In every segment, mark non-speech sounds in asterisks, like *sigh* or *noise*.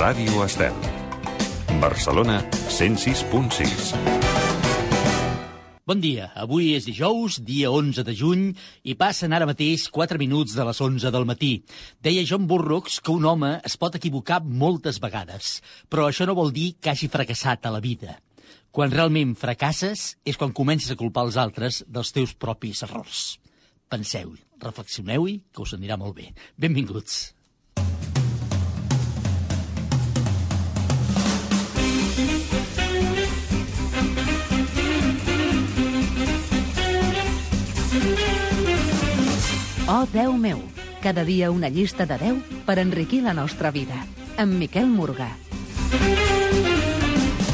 Ràdio Estel. Barcelona 106.6. Bon dia, avui és dijous, dia 11 de juny, i passen ara mateix 4 minuts de les 11 del matí. Deia John Burroughs que un home es pot equivocar moltes vegades, però això no vol dir que hagi fracassat a la vida. Quan realment fracasses és quan comences a culpar els altres dels teus propis errors. Penseu-hi, reflexioneu-hi, que us anirà molt bé. Benvinguts. Oh, Déu meu, cada dia una llista de 10 per enriquir la nostra vida. Amb Miquel Morgà.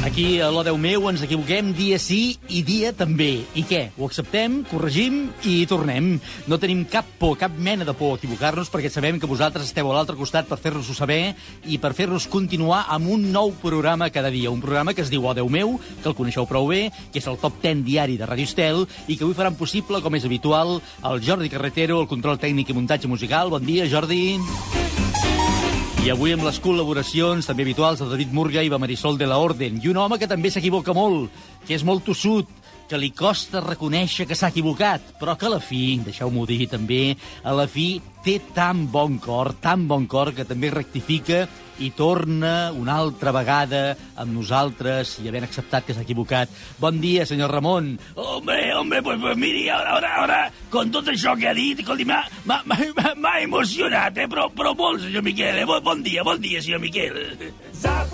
Aquí, a l'O Déu meu, ens equivoquem dia sí i dia també. I què? Ho acceptem, corregim i tornem. No tenim cap por, cap mena de por a equivocar-nos perquè sabem que vosaltres esteu a l'altre costat per fer-nos-ho saber i per fer-nos continuar amb un nou programa cada dia. Un programa que es diu O Déu meu, que el coneixeu prou bé, que és el top 10 diari de Radio Estel i que avui faran possible, com és habitual, el Jordi Carretero, el control tècnic i muntatge musical. Bon dia, Jordi. I avui amb les col·laboracions també habituals de David Murga i Marisol de la Orden. I un home que també s'equivoca molt, que és molt tossut, que li costa reconèixer que s'ha equivocat, però que a la fi, deixeu-m'ho dir també, a la fi té tan bon cor, tan bon cor, que també rectifica i torna una altra vegada amb nosaltres i havent acceptat que s'ha equivocat. Bon dia, senyor Ramon. Hombre, hombre, pues, pues miri, ara, ara, ara, con tot això que ha dit, m'ha- emocionat, eh? però, però molt, senyor Miquel, eh? Bon, bon dia, bon dia, senyor Miquel. Zap,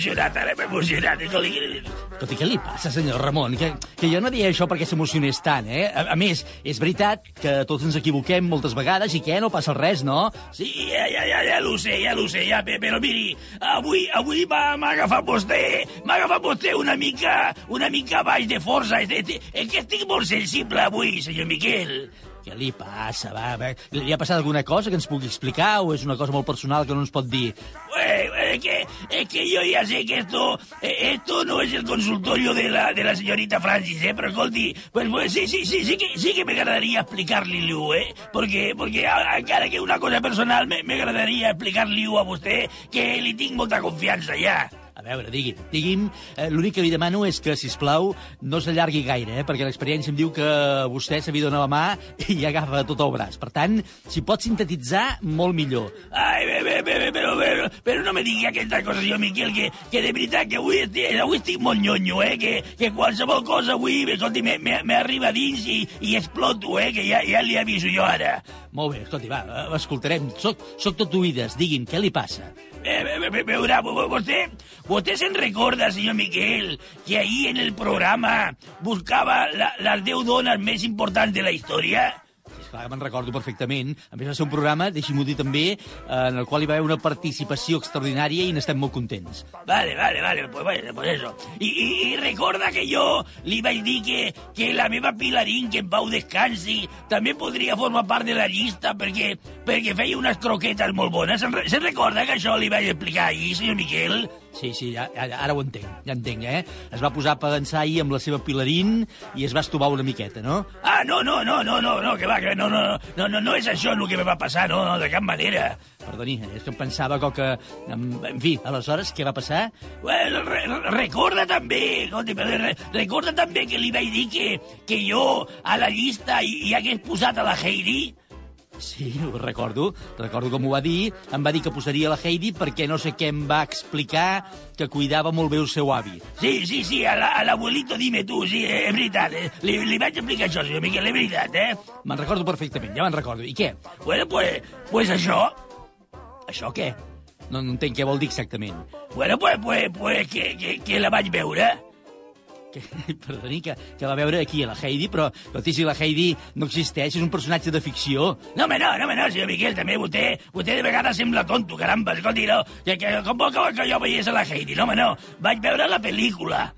emocionat, ara m'he emocionat. escolti. Escolti, què li passa, senyor Ramon? Que, que jo no deia això perquè s'emocionés tant, eh? A, a més, és veritat que tots ens equivoquem moltes vegades i que no passa res, no? Sí, ja, ja, ja, ja lo sé, ja lo sé, ja, pe- però miri, avui, avui m'ha agafat vostè, m'ha agafat vostè una mica, una mica baix de força. És, és, és que estic molt sensible avui, senyor Miquel. Què li passa, va, va? Li ha passat alguna cosa que ens pugui explicar o és una cosa molt personal que no ens pot dir? Pues, es, que, es que yo ya sé que esto, eh, esto no es el consultorio de la, de la señorita Francis, ¿eh? Pero, escolti, pues, pues sí, sí, sí, sí que, sí que me agradaría explicar-li-ho, ¿eh? Porque, porque encara que una cosa personal, me, me agradaria explicar-li-ho a vostè, que li tinc molta confiança ja. A veure, digui'm, digui'm, eh, l'únic que li demano és que, si plau no s'allargui gaire, eh, perquè l'experiència em diu que vostè se li dona la mà i agafa tot el braç. Per tant, si pot sintetitzar, molt millor. Ai, bé, bé, bé, bé, però, però, però no me digui aquesta cosa, senyor Miquel, que, que de veritat que avui estic, avui estic molt nyonyo, eh? Que, que qualsevol cosa avui, escolti, me- me- m'arriba dins i, i exploto, eh? Que ja, ja li aviso jo ara. Molt bé, escolti, va, eh, escoltarem. Soc, soc tot oïdes. Digui'm, què li passa? Eh, ve- ve- veurà, vo- vo- vostè, vostè se'n recorda, senyor Miquel, que ahir en el programa buscava la, les 10 dones més importants de la història? Que me'n recordo perfectament. A més, va ser un programa, deixi'm-ho dir també, eh, en el qual hi va haver una participació extraordinària i n'estem molt contents. Vale, vale, vale, pues, bueno, pues eso. I, i, I recorda que jo li vaig dir que, que la meva Pilarín, que en pau descansi, també podria formar part de la llista perquè, perquè feia unes croquetes molt bones. Se'n se recorda que això li vaig explicar ahir, senyor Miquel? Sí, sí, ja, ja, ara ho entenc, ja entenc, eh? Es va posar a pensar ahir amb la seva pilarín i es va estovar una miqueta, no? Ah, no, no, no, no, no, no, que va, que no, no, no, no, no és això el que me va passar, no, no, de cap manera. Perdoni, és que em pensava com que... En, en fi, aleshores, què va passar? Bueno, re, re- recorda també, escolti, re, recorda també que li vaig dir que, que jo a la llista hi, hi hagués posat a la Heidi? Sí, ho recordo, recordo com ho va dir. Em va dir que posaria la Heidi perquè no sé què em va explicar que cuidava molt bé el seu avi. Sí, sí, sí, a la- l'abuelito dime tu, sí, és veritat. Eh? Li, li vaig explicar això, senyor Miquel, és veritat, eh? Me'n recordo perfectament, ja me'n recordo. I què? Bueno, pues, pues això, Això què? No, no entenc què vol dir exactament. bueno, pues, pues, pues que, que, que la vaig veure. Que, *laughs* perdoni, que, que va veure aquí a la Heidi, però, escolti, si la Heidi no existeix, és un personatge de ficció. No, home, no, no, home, no, senyor Miquel, també vostè, vostè de vegades sembla tonto, caramba, escolti, no, que, que, com vol que, que jo veiés a la Heidi? No, home, no, vaig veure la pel·lícula.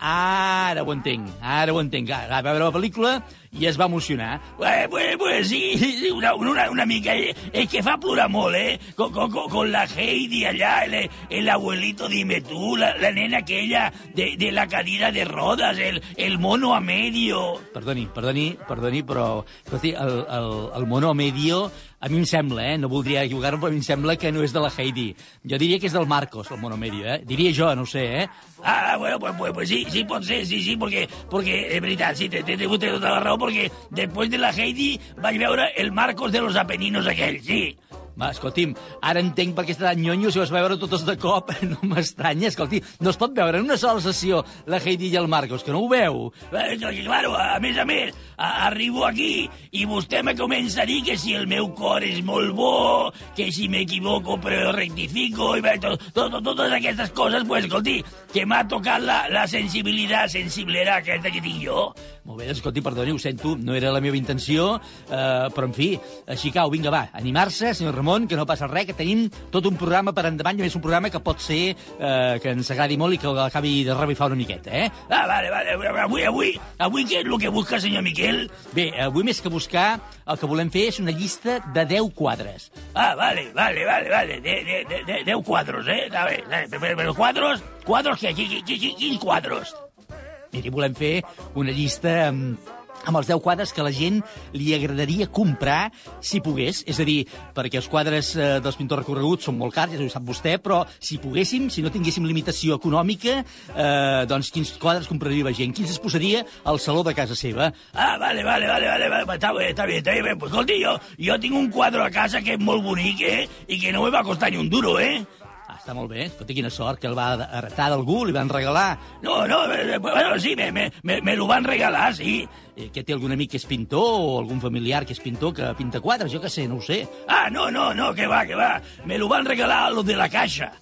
Ara ho entenc, ara ho entenc. Va veure la pel·lícula i es va emocionar. Pues, pues, pues sí, una, una, una mica. eh, Es que fa plorar molt, eh? Con, con, con- la Heidi allá, el, el abuelito dime tú, la, la nena aquella de, de la cadira de rodas, el, el mono a medio. Perdoni, perdoni, perdoni, però el, el, el mono medio a mi em sembla, eh? no voldria equivocar-me, però a mi em sembla que no és de la Heidi. Jo diria que és del Marcos, el mono medio, eh? Diria jo, no sé, eh? Ah, bueno, pues, pues, pues sí, sí, pot ser, sí, sí, porque, porque es verdad, sí, te, te, te toda la raó, porque después de la Heidi vaig veure el Marcos de los Apeninos aquell, sí. Va, escolti'm, ara entenc per què està tan nyonyo si vas veure totes de cop. *laughs* No m'estranya, escolti, no es pot veure en una sola sessió la Heidi i el Marcos, que no ho veu. Eh, claro, a més a més, a, arribo aquí i vostè me comença a dir que si el meu cor és molt bo, que si m'equivoco però rectifico, i bé, to, to, to, totes aquestes coses, pues, escolti, que m'ha tocat la, la sensibilitat, sensiblera aquesta que tinc jo. Molt bé, escolti, perdoni, ho sento, no era la meva intenció, eh, però en fi, així cau, vinga, va, animar-se, senyor Ramon, que no passa res, que tenim tot un programa per endavant, i a més un programa que pot ser eh, que ens agradi molt i que l'acabi de revifar una miqueta, eh? Ah, vale, vale, avui, avui, avui què és el que busca, senyor Miquel? Bé, avui més que buscar, el que volem fer és una llista de 10 quadres. Ah, vale, vale, vale, vale, de, de, de, de, deu quadros, eh? A ver, pero, pero quadros, quadros, quins quadros? Miri, volem fer una llista amb, amb els 10 quadres que la gent li agradaria comprar si pogués. És a dir, perquè els quadres eh, dels pintors recorreguts són molt cars, ja ho sap vostè, però si poguéssim, si no tinguéssim limitació econòmica, eh, doncs quins quadres compraria la gent? Quins es posaria al saló de casa seva? Ah, vale, vale, vale, vale, vale, està bé, està bé, està bé. Pues, escolti, jo, jo tinc un quadre a casa que és molt bonic, eh? I que no me va costar ni un duro, eh? Està molt bé. Escolta, quina sort, que el va heretar d'algú, li van regalar. No, no, eh, eh, bueno, sí, me, me, me, me lo van regalar, sí. Eh, que té algun amic que és pintor o algun familiar que és pintor que pinta quadres, jo que sé, no ho sé. Ah, no, no, no, que va, que va. Me lo van regalar los de la caixa.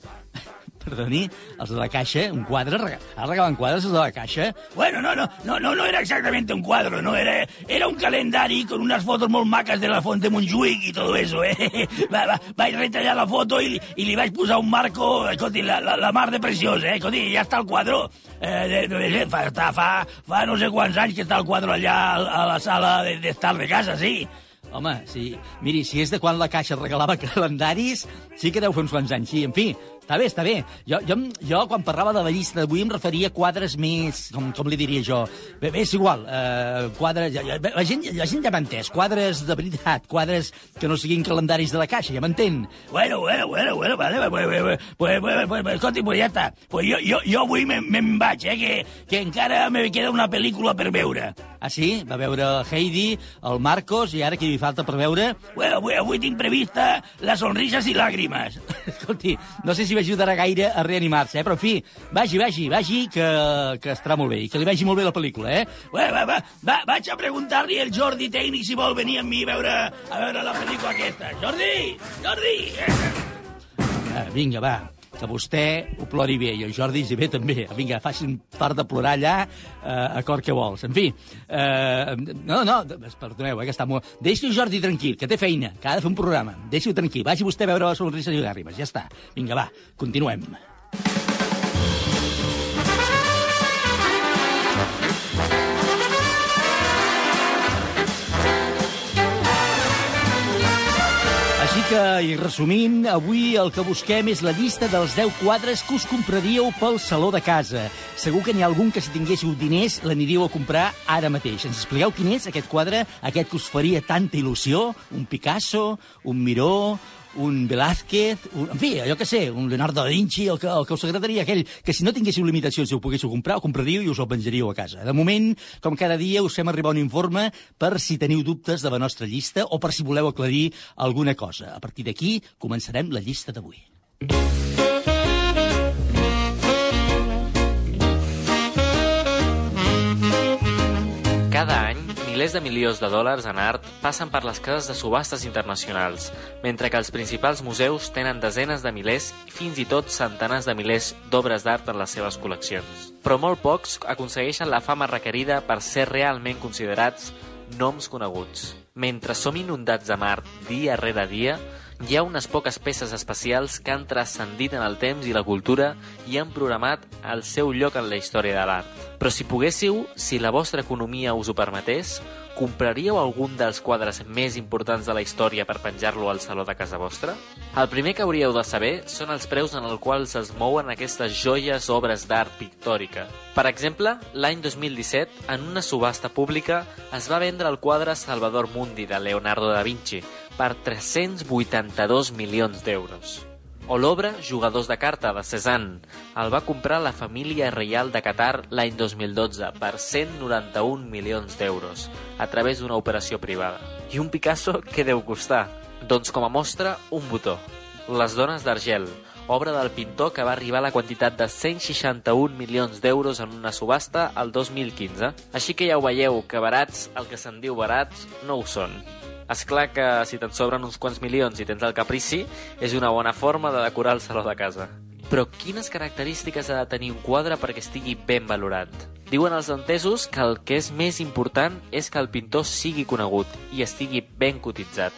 Perdoni, els de la Caixa, un quadre, ara regalen quadres els de la Caixa? Bueno, no, no, no, no, no era exactamente un cuadro, no, era, era un calendari con unas fotos muy macas de la Font de Montjuïc y todo eso, eh? *laughs* Va, va, vaig retallar la foto i, i li vaig posar un marco, escolti, la, la, la mar de preciós, eh? Escolti, ja està el quadro. Eh, de, de, de, fa, està, fa, fa no sé quants anys que està el quadro allà a, la sala de- d'estar de, de casa, sí. Home, sí. Miri, si és de quan la Caixa regalava *laughs* calendaris, sí que deu fer uns quants anys, sí. En fi, està bé, està bé. Jo, jo, jo quan parlava de la llista d'avui, em referia a quadres més... Com, com li diria jo? Bé, bé és igual. Eh, quadres... Ja, la, gent, la gent ja m'ha entès. Quadres de veritat. Quadres que no siguin calendaris de la Caixa, ja m'entén. Bueno, bueno, bueno, bueno, vale, pues, pues, pues, pues, pues, escolti, pues ja està. Pues jo, jo, jo avui me'n me vaig, eh, que, que encara me queda una pel·lícula per veure. Ah, sí? Va veure Heidi, el Marcos, i ara qui li falta per veure? Bueno, avui, avui tinc prevista les sonrises i làgrimes. *laughs* Escolti, no sé si m'ajudarà gaire a reanimar-se, eh? però en fi, vagi, vagi, vagi, que, que estarà molt bé, i que li vagi molt bé la pel·lícula, eh? Bueno, va, va, va, vaig a preguntar-li al Jordi tècnic si vol venir amb mi a veure, a veure la pel·lícula aquesta. Jordi! Jordi! Ah, vinga, va, que vostè ho plori bé, i el Jordi hi bé també. Vinga, faci un part de plorar allà, eh, a cor que vols. En fi, eh, no, no, perdoneu, eh, que està molt... Deixi el Jordi tranquil, que té feina, que ha de fer un programa. Deixi-ho tranquil, vagi vostè a veure la sonrisa i Gàrrimes, ja està. Vinga, va, continuem. Així que, i resumint, avui el que busquem és la llista dels 10 quadres que us compraríeu pel saló de casa. Segur que n'hi ha algun que si tinguéssiu diners l'aniríeu a comprar ara mateix. Ens expliqueu quin és aquest quadre, aquest que us faria tanta il·lusió? Un Picasso, un Miró, un Velázquez, un, en fi, allò que sé, un Leonardo da Vinci, el que, el que us agradaria, aquell que si no tinguéssiu limitacions i ho poguéssiu comprar, ho compraríeu i us el penjaríeu a casa. De moment, com cada dia, us fem arribar un informe per si teniu dubtes de la nostra llista o per si voleu aclarir alguna cosa. A partir d'aquí, començarem la llista d'avui. Milers de milions de dòlars en art passen per les cases de subhastes internacionals, mentre que els principals museus tenen desenes de milers i fins i tot centenars de milers d'obres d'art en les seves col·leccions. Però molt pocs aconsegueixen la fama requerida per ser realment considerats noms coneguts. Mentre som inundats amb art dia rere dia, hi ha unes poques peces especials que han transcendit en el temps i la cultura i han programat el seu lloc en la història de l'art. Però si poguéssiu, si la vostra economia us ho permetés, compraríeu algun dels quadres més importants de la història per penjar-lo al saló de casa vostra? El primer que hauríeu de saber són els preus en els quals es mouen aquestes joies obres d'art pictòrica. Per exemple, l'any 2017, en una subhasta pública, es va vendre el quadre Salvador Mundi de Leonardo da Vinci per 382 milions d'euros. O l'obra Jugadors de carta de Cézanne el va comprar la família reial de Qatar l'any 2012 per 191 milions d'euros a través d'una operació privada. I un Picasso què deu costar? Doncs com a mostra, un botó. Les dones d'Argel, obra del pintor que va arribar a la quantitat de 161 milions d'euros en una subhasta el 2015. Així que ja ho veieu, que barats, el que se'n diu barats, no ho són. És clar que si te'n sobren uns quants milions i tens el caprici, és una bona forma de decorar el saló de casa. Però quines característiques ha de tenir un quadre perquè estigui ben valorat? Diuen els entesos que el que és més important és que el pintor sigui conegut i estigui ben cotitzat.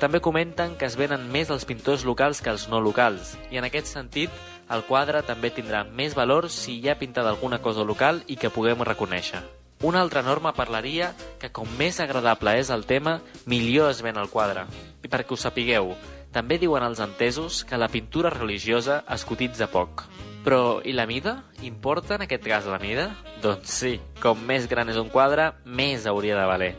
També comenten que es venen més els pintors locals que els no locals, i en aquest sentit, el quadre també tindrà més valor si hi ha pintada alguna cosa local i que puguem reconèixer. Una altra norma parlaria que com més agradable és el tema, millor es ven el quadre. I perquè ho sapigueu, també diuen els entesos que la pintura religiosa es cotitza poc. Però, i la mida? Importa en aquest cas la mida? Doncs sí, com més gran és un quadre, més hauria de valer.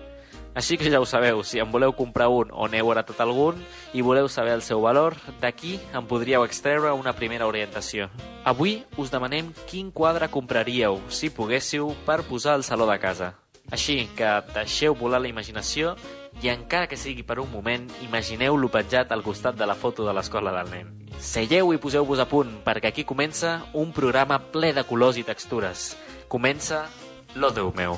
Així que ja ho sabeu, si en voleu comprar un o n'heu heretat algun i voleu saber el seu valor, d'aquí en podríeu extreure una primera orientació. Avui us demanem quin quadre compraríeu, si poguéssiu, per posar al saló de casa. Així que deixeu volar la imaginació i encara que sigui per un moment, imagineu-lo penjat al costat de la foto de l'escola del nen. Seieu i poseu-vos a punt, perquè aquí comença un programa ple de colors i textures. Comença Lo Déu meu.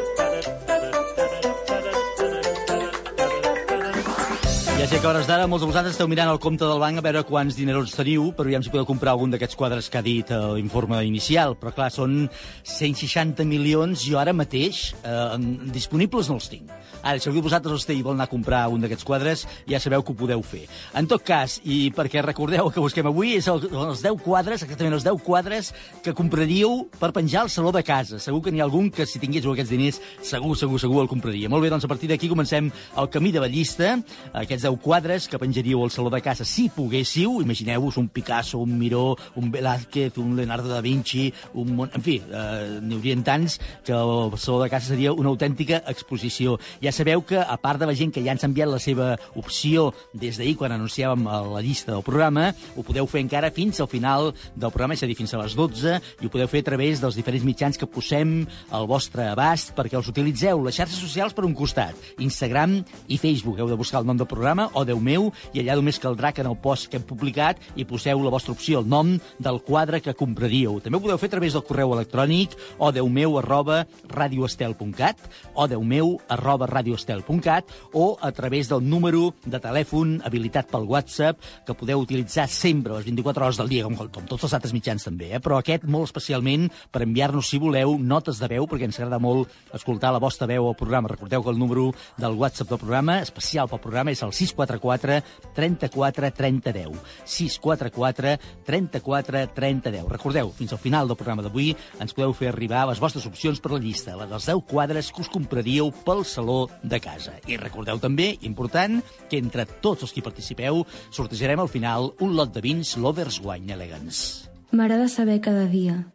Sé que a hores d'ara molts de vosaltres esteu mirant el compte del banc a veure quants dinerons teniu, però aviam si podeu comprar algun d'aquests quadres que ha dit eh, l'informe inicial. Però clar, són 160 milions, jo ara mateix eh, disponibles no els tinc. Ara, si algú de vosaltres els té i vol anar a comprar un d'aquests quadres, ja sabeu que ho podeu fer. En tot cas, i perquè recordeu que busquem avui, és el, els 10 quadres, exactament els 10 quadres que compraríeu per penjar al saló de casa. Segur que n'hi ha algun que si tinguéssiu aquests diners, segur, segur, segur el compraria. Molt bé, doncs a partir d'aquí comencem el camí de la llista, aquests 10 quadres que penjaríeu al saló de casa si poguéssiu, imagineu-vos un Picasso, un Miró, un Velázquez, un Leonardo da Vinci, un... Mon... En fi, eh, n'hi haurien tants que el saló de casa seria una autèntica exposició. Ja sabeu que, a part de la gent que ja ens ha enviat la seva opció des d'ahir quan anunciàvem a la llista del programa, ho podeu fer encara fins al final del programa, és a dir, fins a les 12, i ho podeu fer a través dels diferents mitjans que posem al vostre abast perquè els utilitzeu. Les xarxes socials per un costat, Instagram i Facebook. Heu de buscar el nom del programa, o Déu meu, i allà només caldrà que en el post que hem publicat hi poseu la vostra opció, el nom del quadre que compraríeu. També ho podeu fer a través del correu electrònic o Déu meu arroba radioestel.cat o Déu meu arroba radioestel.cat o a través del número de telèfon habilitat pel WhatsApp que podeu utilitzar sempre les 24 hores del dia, com, com tots els altres mitjans també, eh? però aquest molt especialment per enviar-nos, si voleu, notes de veu, perquè ens agrada molt escoltar la vostra veu al programa. Recordeu que el número del WhatsApp del programa, especial pel programa, és el 644 34 30 10. 644 34 30 10. Recordeu, fins al final del programa d'avui ens podeu fer arribar les vostres opcions per la llista, la dels 10 quadres que us compraríeu pel saló de casa. I recordeu també, important, que entre tots els que participeu sortejarem al final un lot de vins Lovers Wine Elegance. M'agrada saber cada dia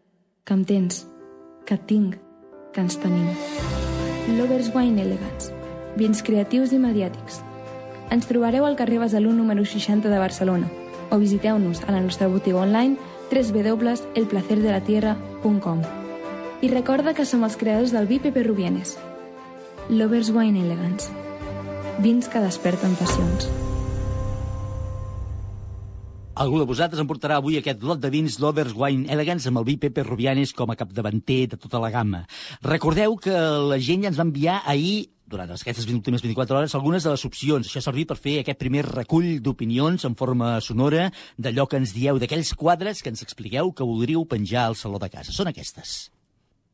que em tens, que et tinc, que ens tenim. Lovers Wine Elegance. Vins creatius i mediàtics. Ens trobareu al carrer Besalú número 60 de Barcelona o visiteu-nos a la nostra botiga online www.elplacerdelatierra.com I recorda que som els creadors del vi Pepe Rubienes. Lovers Wine Elegance. Vins que desperten passions. Algú de vosaltres em portarà avui aquest lot de vins Lovers Wine Elegance amb el vi Pepe Rubianes com a capdavanter de tota la gamma. Recordeu que la gent ja ens va enviar ahir durant aquestes últimes 24 hores algunes de les opcions. Això ha servit per fer aquest primer recull d'opinions en forma sonora d'allò que ens dieu, d'aquells quadres que ens expliqueu que voldríeu penjar al saló de casa. Són aquestes.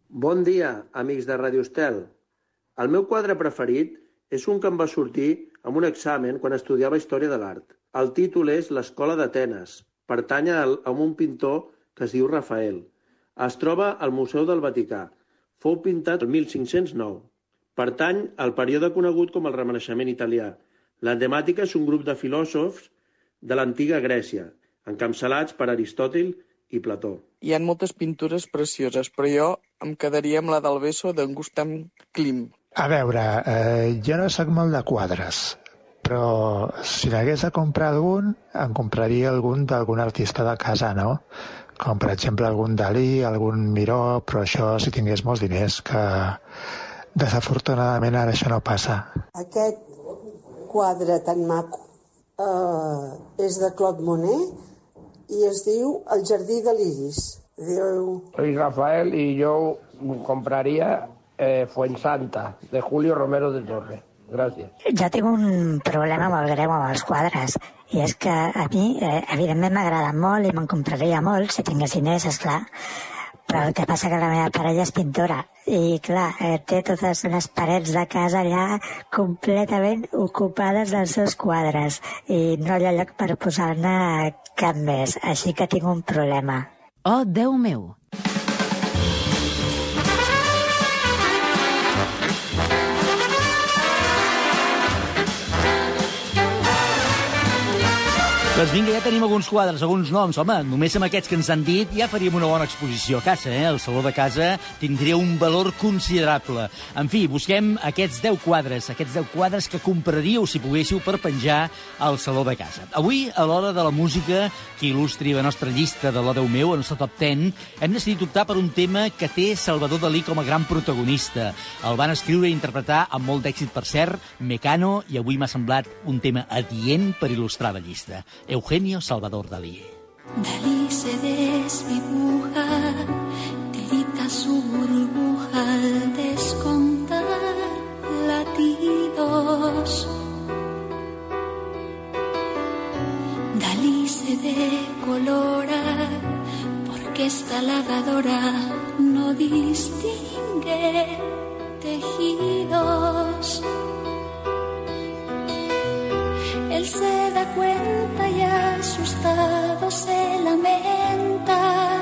Bon dia, amics de Radio Estel. El meu quadre preferit és un que em va sortir amb un examen quan estudiava Història de l'Art. El títol és L'Escola d'Atenes. Pertany a un pintor que es diu Rafael. Es troba al Museu del Vaticà. Fou pintat el 1509. Pertany al període conegut com el Renaixement italià. La temàtica és un grup de filòsofs de l'antiga Grècia, encapçalats per Aristòtil i Plató. Hi ha moltes pintures precioses, però jo em quedaria amb la del Beso d'en Gustav Klim. A veure, eh, jo no sóc molt de quadres, però si n'hagués de comprar algun, em compraria algun d'algun artista de casa, no? Com per exemple algun Dalí, algun Miró, però això si tingués molts diners, que desafortunadament ara això no passa. Aquest quadre tan maco eh, és de Claude Monet i es diu El jardí de l'Iris. Diu... Soy Rafael y yo compraría eh, Fuensanta, de Julio Romero de Torre. Gracias. Jo tinc un problema molt greu amb els quadres, i és que a mi, eh, evidentment, m'agrada molt i me'n compraria molt si tingués diners, esclar, però el que passa que la meva parella és pintora i, clar, eh, té totes les parets de casa allà completament ocupades dels seus quadres i no hi ha lloc per posar-ne cap més, així que tinc un problema. Oh, Déu meu! Doncs vinga, ja tenim alguns quadres, alguns noms. Home, només amb aquests que ens han dit ja faríem una bona exposició a casa, eh? El saló de casa tindria un valor considerable. En fi, busquem aquests 10 quadres, aquests 10 quadres que compraríeu si poguéssiu per penjar al saló de casa. Avui, a l'hora de la música que il·lustri la nostra llista de l'O Déu meu, el top 10, hem decidit optar per un tema que té Salvador Dalí com a gran protagonista. El van escriure i interpretar amb molt d'èxit, per cert, Mecano, i avui m'ha semblat un tema adient per il·lustrar la llista. Eugenio Salvador Dalí. Dalí se desdibuja, tirita su burbuja al descontar latidos. Dalí se decolora porque esta lavadora no distingue tejidos. Él se da cuenta y asustado se lamenta.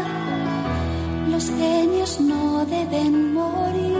Los genios no deben morir.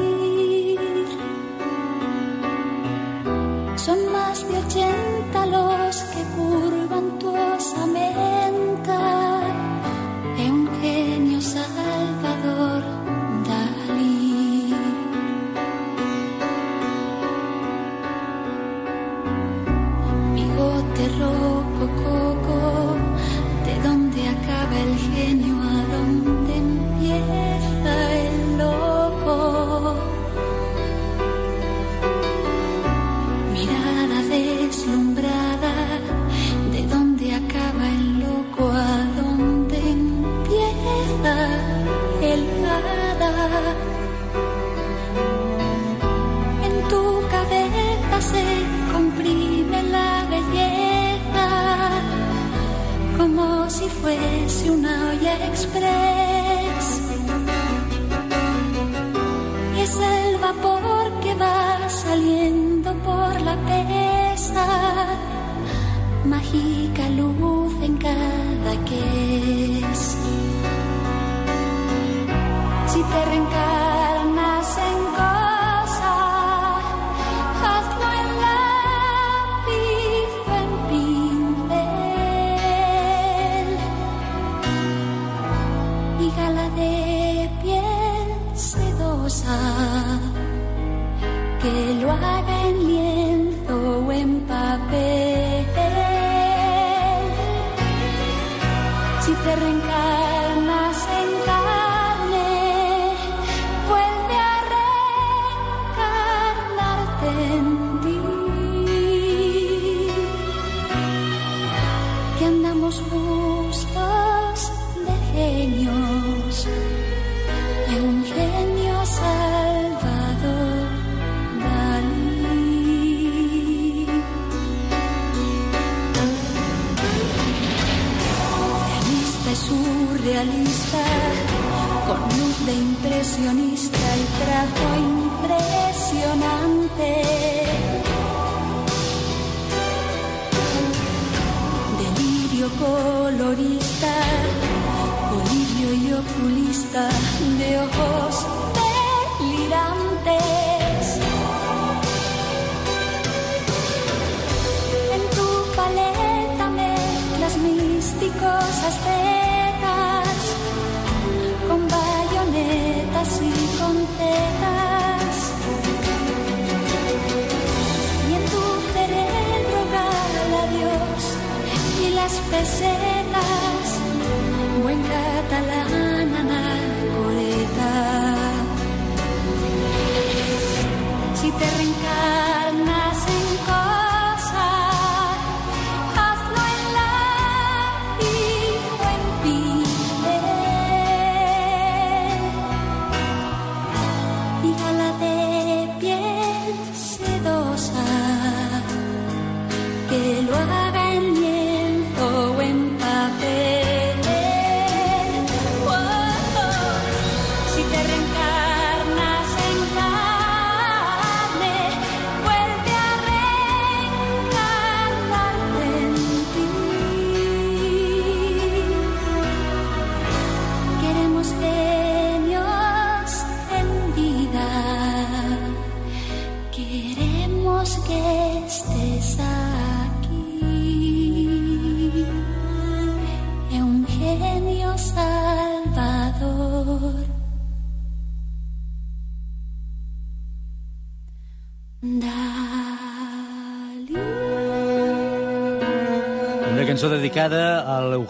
Fuese una olla express. Es el vapor que va saliendo por la pesa, mágica luz en cada que que lo haga en lienzo o en papel. Si te reencarnas impresionista y trazo impresionante. Delirio colorista, colirio y oculista de ojos las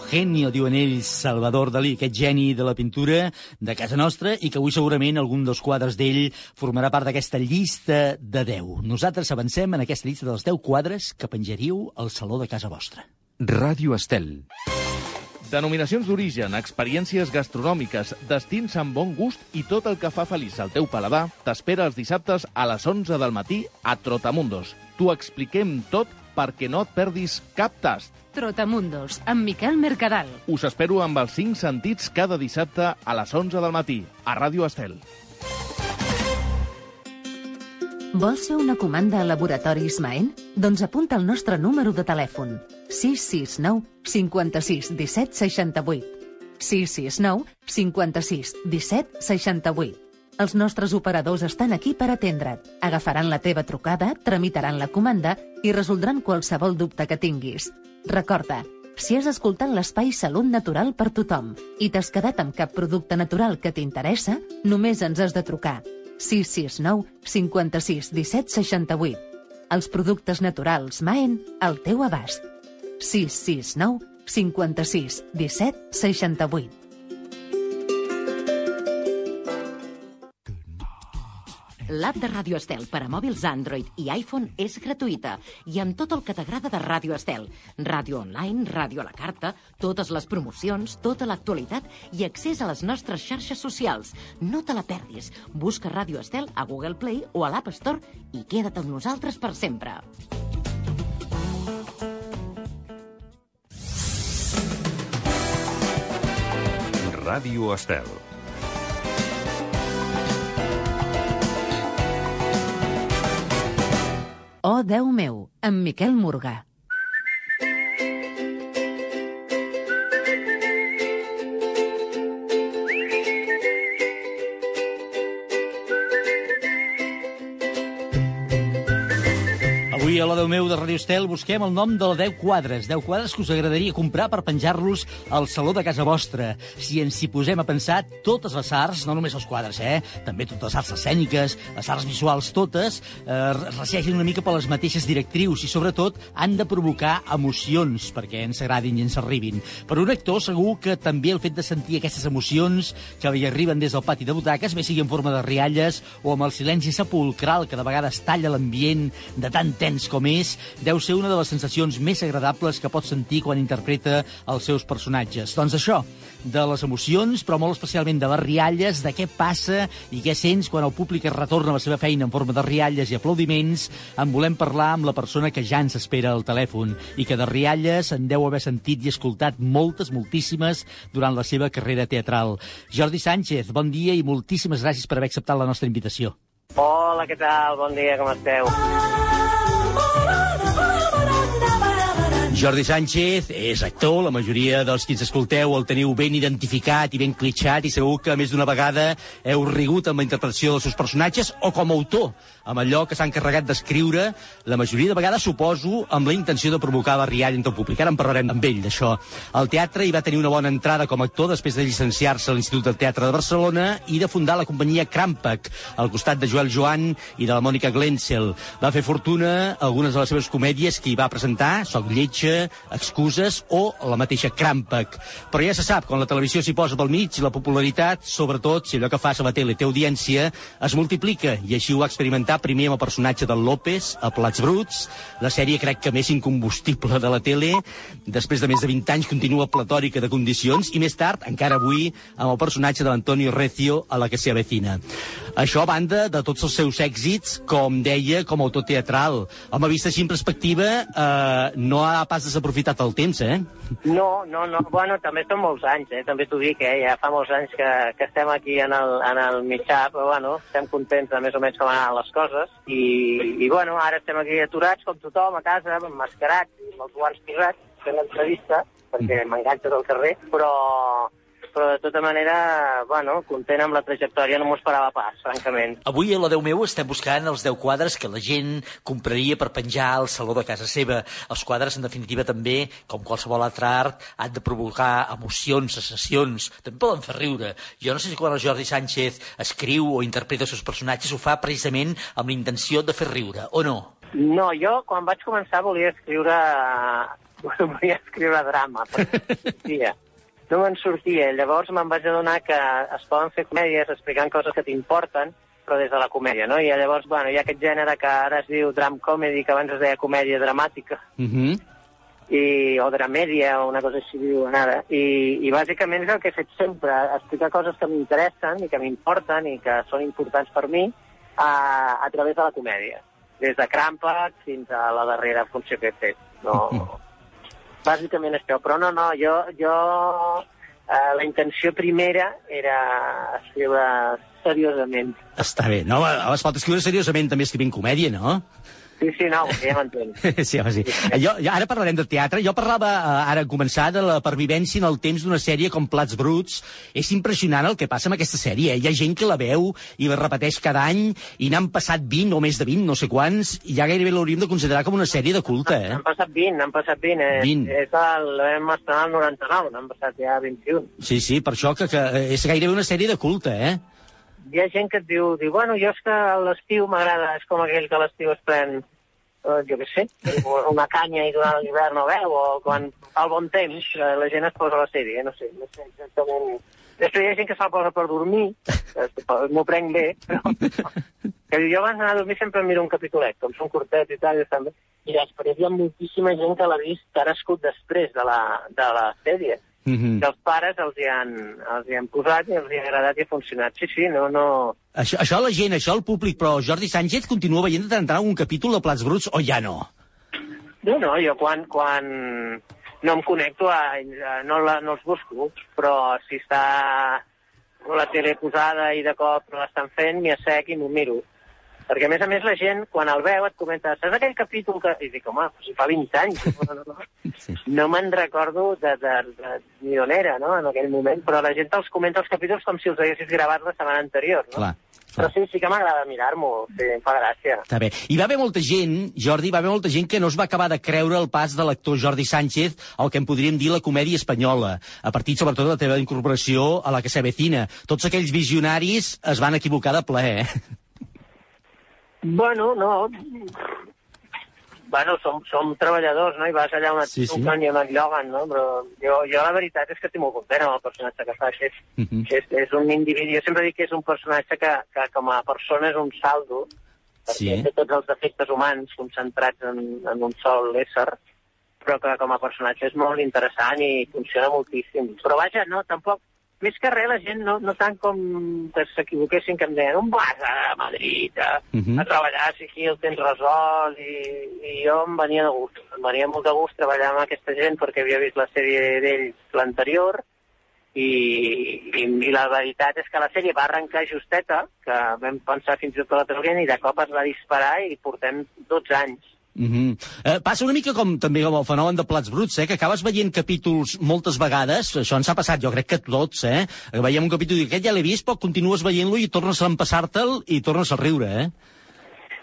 l'Eugenio, diuen ells, Salvador Dalí, aquest geni de la pintura de casa nostra i que avui segurament algun dels quadres d'ell formarà part d'aquesta llista de 10. Nosaltres avancem en aquesta llista dels 10 quadres que penjaríeu al saló de casa vostra. Ràdio Estel. Denominacions d'origen, experiències gastronòmiques, destins amb bon gust i tot el que fa feliç al teu paladar t'espera els dissabtes a les 11 del matí a Trotamundos. T'ho expliquem tot perquè no et perdis cap tast. Trotamundos, amb Miquel Mercadal. Us espero amb els 5 sentits cada dissabte a les 11 del matí a Ràdio Estel. Vols fer una comanda a Laboratoris Maen? Doncs apunta el nostre número de telèfon. 669 56 17 68. 669 56 17 68. Els nostres operadors estan aquí per atendre't. Agafaran la teva trucada, tramitaran la comanda i resoldran qualsevol dubte que tinguis. Recorda, si has escoltat l'espai Salut Natural per tothom i t'has quedat amb cap producte natural que t'interessa, només ens has de trucar. 669 56 17 68. Els productes naturals Maen al teu abast. 669 56 17 68. L'app de Ràdio Estel per a mòbils Android i iPhone és gratuïta i amb tot el que t'agrada de Ràdio Estel. Ràdio online, ràdio a la carta, totes les promocions, tota l'actualitat i accés a les nostres xarxes socials. No te la perdis. Busca Ràdio Estel a Google Play o a l'App Store i queda't amb nosaltres per sempre. Ràdio Estel. Oh, Déu meu, amb Miquel Morgà. Déu meu de Radio Estel busquem el nom dels 10 quadres. 10 quadres que us agradaria comprar per penjar-los al saló de casa vostra. Si ens hi posem a pensar, totes les arts, no només els quadres, eh? també totes les arts escèniques, les arts visuals totes, eh, resseguin una mica per les mateixes directrius i, sobretot, han de provocar emocions perquè ens agradin i ens arribin. Per un actor, segur que també el fet de sentir aquestes emocions que li arriben des del pati de butaques, bé sigui en forma de rialles o amb el silenci sepulcral que de vegades talla l'ambient de tan tens com és, deu ser una de les sensacions més agradables que pot sentir quan interpreta els seus personatges. Doncs això, de les emocions, però molt especialment de les rialles, de què passa i què sents quan el públic es retorna a la seva feina en forma de rialles i aplaudiments, en volem parlar amb la persona que ja ens espera al telèfon i que de rialles en deu haver sentit i escoltat moltes, moltíssimes durant la seva carrera teatral. Jordi Sánchez, bon dia i moltíssimes gràcies per haver acceptat la nostra invitació. Hola, què tal? Bon dia, com esteu? Jordi Sánchez és actor, la majoria dels qui ens escolteu el teniu ben identificat i ben clitxat i segur que més d'una vegada heu rigut amb la interpretació dels seus personatges o com a autor, amb allò que s'ha encarregat d'escriure, la majoria de vegades suposo amb la intenció de provocar la rialla entre el públic. Ara en parlarem amb ell d'això. Al teatre hi va tenir una bona entrada com a actor després de llicenciar-se a l'Institut del Teatre de Barcelona i de fundar la companyia Crampac, al costat de Joel Joan i de la Mònica Glenzel. Va fer fortuna algunes de les seves comèdies que hi va presentar, Soc lletja, Excuses o la mateixa Crampac. Però ja se sap, quan la televisió s'hi posa pel mig, la popularitat, sobretot si allò que fas a la tele té audiència, es multiplica, i així ho va experimentar primer amb el personatge del López, a Plats Bruts, la sèrie crec que més incombustible de la tele, després de més de 20 anys continua platòrica de condicions, i més tard, encara avui, amb el personatge de l'Antonio Recio a la que se avecina. Això a banda de tots els seus èxits, com deia, com a autor teatral. Home, vist així en perspectiva, eh, no ha pas desaprofitat el temps, eh? No, no, no. Bueno, també són molts anys, eh? També t'ho dic, eh? Ja fa molts anys que, que estem aquí en el, en el mitjà, però bueno, estem contents de més o menys com han anat les coses. I, i bueno, ara estem aquí aturats, com tothom, a casa, mascarats, amb els guants posats, fent l'entrevista, perquè m'enganxes al carrer, però però de tota manera, bueno, content amb la trajectòria, no m'ho esperava pas, francament. Avui a la Déu meu estem buscant els 10 quadres que la gent compraria per penjar al saló de casa seva. Els quadres, en definitiva, també, com qualsevol altre art, han de provocar emocions, sensacions, també poden fer riure. Jo no sé si quan el Jordi Sánchez escriu o interpreta els seus personatges ho fa precisament amb la intenció de fer riure, o no? No, jo quan vaig començar volia escriure... *laughs* volia escriure drama, però. *laughs* No me'n sortia. Llavors me'n vaig adonar que es poden fer comèdies explicant coses que t'importen, però des de la comèdia, no? I llavors, bueno, hi ha aquest gènere que ara es diu dram comedy, que abans es deia comèdia dramàtica, Mm -hmm. i, o dramèdia, o una cosa així diuen ara. I, I bàsicament és el que he fet sempre, explicar coses que m'interessen i que m'importen i que són importants per mi a, a través de la comèdia. Des de Crampac fins a la darrera funció que he fet. No, *laughs* bàsicament això. Però no, no, jo, jo eh, la intenció primera era escriure seriosament. Està bé. No, es pot escriure seriosament també escrivint comèdia, no? Sí, sí, no, *laughs* ja m'entenc. sí, home, sí. Jo, jo, ara parlarem de teatre. Jo parlava, eh, ara, en començar, de la pervivència en el temps d'una sèrie com Plats Bruts. És impressionant el que passa amb aquesta sèrie. Eh? Hi ha gent que la veu i la repeteix cada any i n'han passat 20 o més de 20, no sé quants, i ja gairebé l'hauríem de considerar com una sèrie de culte, eh? N'han passat 20, n'han passat 20. Eh? 20. És el, vam estrenar el 99, n'han passat ja 21. Sí, sí, per això que, que és gairebé una sèrie de culte, eh? Hi ha gent que et diu, diu bueno, jo és que a l'estiu m'agrada, és com aquell que a l'estiu es pren eh, jo què sé, una canya i durant l'hivern no veu, o quan fa el bon temps eh, la gent es posa a la sèrie, no sé, no sé exactament... Després hi ha gent que se'l posa per dormir, que m'ho prenc bé, però... *laughs* que diu, jo abans d'anar a dormir sempre em miro un capítolet, com són curtets i tal, i, estan bé. i després hi ha moltíssima gent que l'ha vist, que ha nascut després de la, de la sèrie. Mm -hmm. que els pares els hi, han, els hi han posat i els hi ha agradat i ha funcionat. Sí, sí, no, no... Això, això la gent, això el públic, però Jordi Sánchez continua veient de tant en tant un capítol de Plats Bruts o ja no? No, no, jo quan, quan no em connecto, a, a, no, la, no els busco, però si està la tele posada i de cop l'estan fent, m'hi assec i m'ho miro. Perquè, a més a més, la gent, quan el veu, et comenta, saps aquell capítol que... I dic, home, si fa 20 anys. No, no, no. Sí. no me'n recordo de, de, de, ni d'on era, no?, en aquell moment, però la gent els comenta els capítols com si els haguessis gravat la setmana anterior, no? Clar. Però sí, sí que m'agrada mirar-m'ho, sí, em fa gràcia. Està bé. Hi va haver molta gent, Jordi, va haver molta gent que no es va acabar de creure el pas de l'actor Jordi Sánchez al que en podríem dir la comèdia espanyola, a partir sobretot de la teva incorporació a la que s'avecina. Tots aquells visionaris es van equivocar de ple, eh? Bueno, no... Bueno, som, som treballadors, no? I vas allà on et Sí, sí. i on et lloguen, no? Però jo, jo la veritat és que estic molt content amb el personatge que fa. que És, Mhm. és, és un individu... Jo sempre dic que és un personatge que, que com a persona és un saldo perquè Sí. té tots els defectes humans concentrats en, en un sol ésser, però que com a personatge és molt interessant i funciona moltíssim. Però vaja, no, tampoc... Més que res, la gent no, no tant com que s'equivoquessin, que em deien on vas a Madrid a, Mhm. a treballar, si aquí el tens resolt, i, i jo em venia de gust. Em venia molt de gust treballar amb aquesta gent perquè havia vist la sèrie d'ells l'anterior, i, i, i la veritat és que la sèrie va arrencar justeta, que vam pensar fins i tot que la traurien, i de cop es va disparar i portem 12 anys. Mm -hmm. eh, passa una mica com també com el fenomen de Plats Bruts, eh, que acabes veient capítols moltes vegades, això ens ha passat, jo crec que tots, eh? veiem un capítol i aquest ja l'he vist, però continues veient-lo i tornes a empassar-te'l i tornes a riure, eh?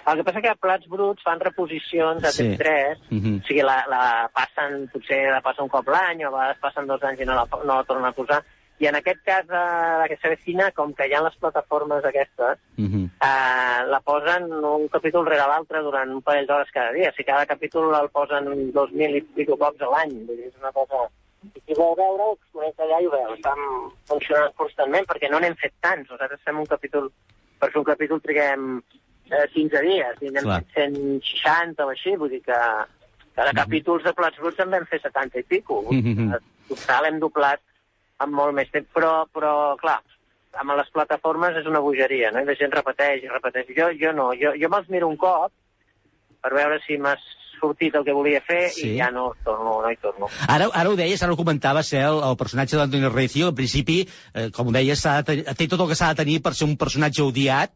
El que passa que a Plats Bruts fan reposicions a Sí. TV3, Mhm. o sigui, la, la passen, potser la passen un cop l'any, o a vegades passen dos anys i no la, no la tornen a posar. I en aquest cas de d'aquesta vecina, com que hi ha les plataformes aquestes, Mhm. eh, la posen un capítol rere l'altre durant un parell d'hores cada dia. O sigui, cada capítol el posen dos mil i pico cops a l'any. És una cosa... I qui vol veure, es connecta allà i ho veu. Estan funcionant constantment, perquè no n'hem fet tants. Nosaltres fem un capítol... Per fer un capítol triguem eh, 15 dies, i n'hem fet 160 o així, vull dir que cada capítols de Plats Bruts en vam fer 70 i pico. Mhm. En total hem doblat amb molt més temps, però, però clar, amb les plataformes és una bogeria, no? I la gent repeteix i repeteix. Jo, jo no, jo, jo me'ls miro un cop per veure si m'ha sortit el que volia fer Sí. i ja no torno, no hi torno. Ara, ara ho deies, ara ho comentaves, eh, el, el personatge d'Antoni Recio, al principi, eh, com ho deies, de tenir- té tot el que s'ha de tenir per ser un personatge odiat,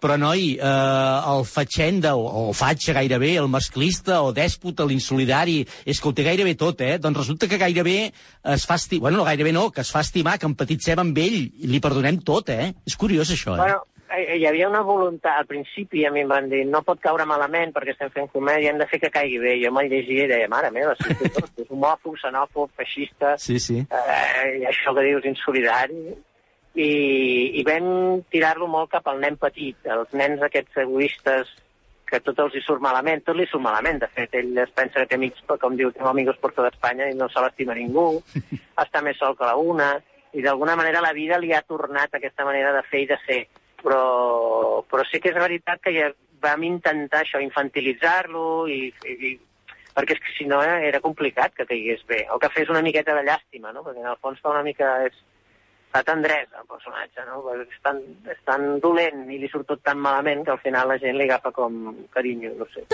però, noi, eh, el fatxenda, o, o fatxa gairebé, el masclista, o dèspota, l'insolidari, és que ho té gairebé tot, eh? Doncs resulta que gairebé es fa estimar, bueno, no, gairebé no, que es fa estimar, que empatitzem amb ell, i li perdonem tot, eh? És curiós, això, eh? Bueno, hi havia una voluntat, al principi a mi em van dir no pot caure malament perquè estem fent comèdia, hem de fer que caigui bé. Jo me'l llegia i deia, mare meva, sí, sí, tot, és homòfob, xenòfob, feixista, Sí, sí. eh, i això que dius insolidari, i, i vam tirar-lo molt cap al nen petit, els nens aquests egoistes que tot els hi surt malament, tot li surt malament, de fet, ell es pensa que té amics, com diu, té amigos per tota Espanya i no se l'estima ningú, *laughs* està més sol que la una, i d'alguna manera la vida li ha tornat aquesta manera de fer i de ser. Però, però sí que és veritat que ja vam intentar això, infantilitzar-lo i, i, perquè és que si no eh, era complicat que caigués bé, o que fes una miqueta de llàstima, no? perquè en el fons fa una mica... És, fa tendresa el personatge, no? Perquè és tan, és tan dolent i li surt tot tan malament que al final la gent li agafa com carinyo, no sé.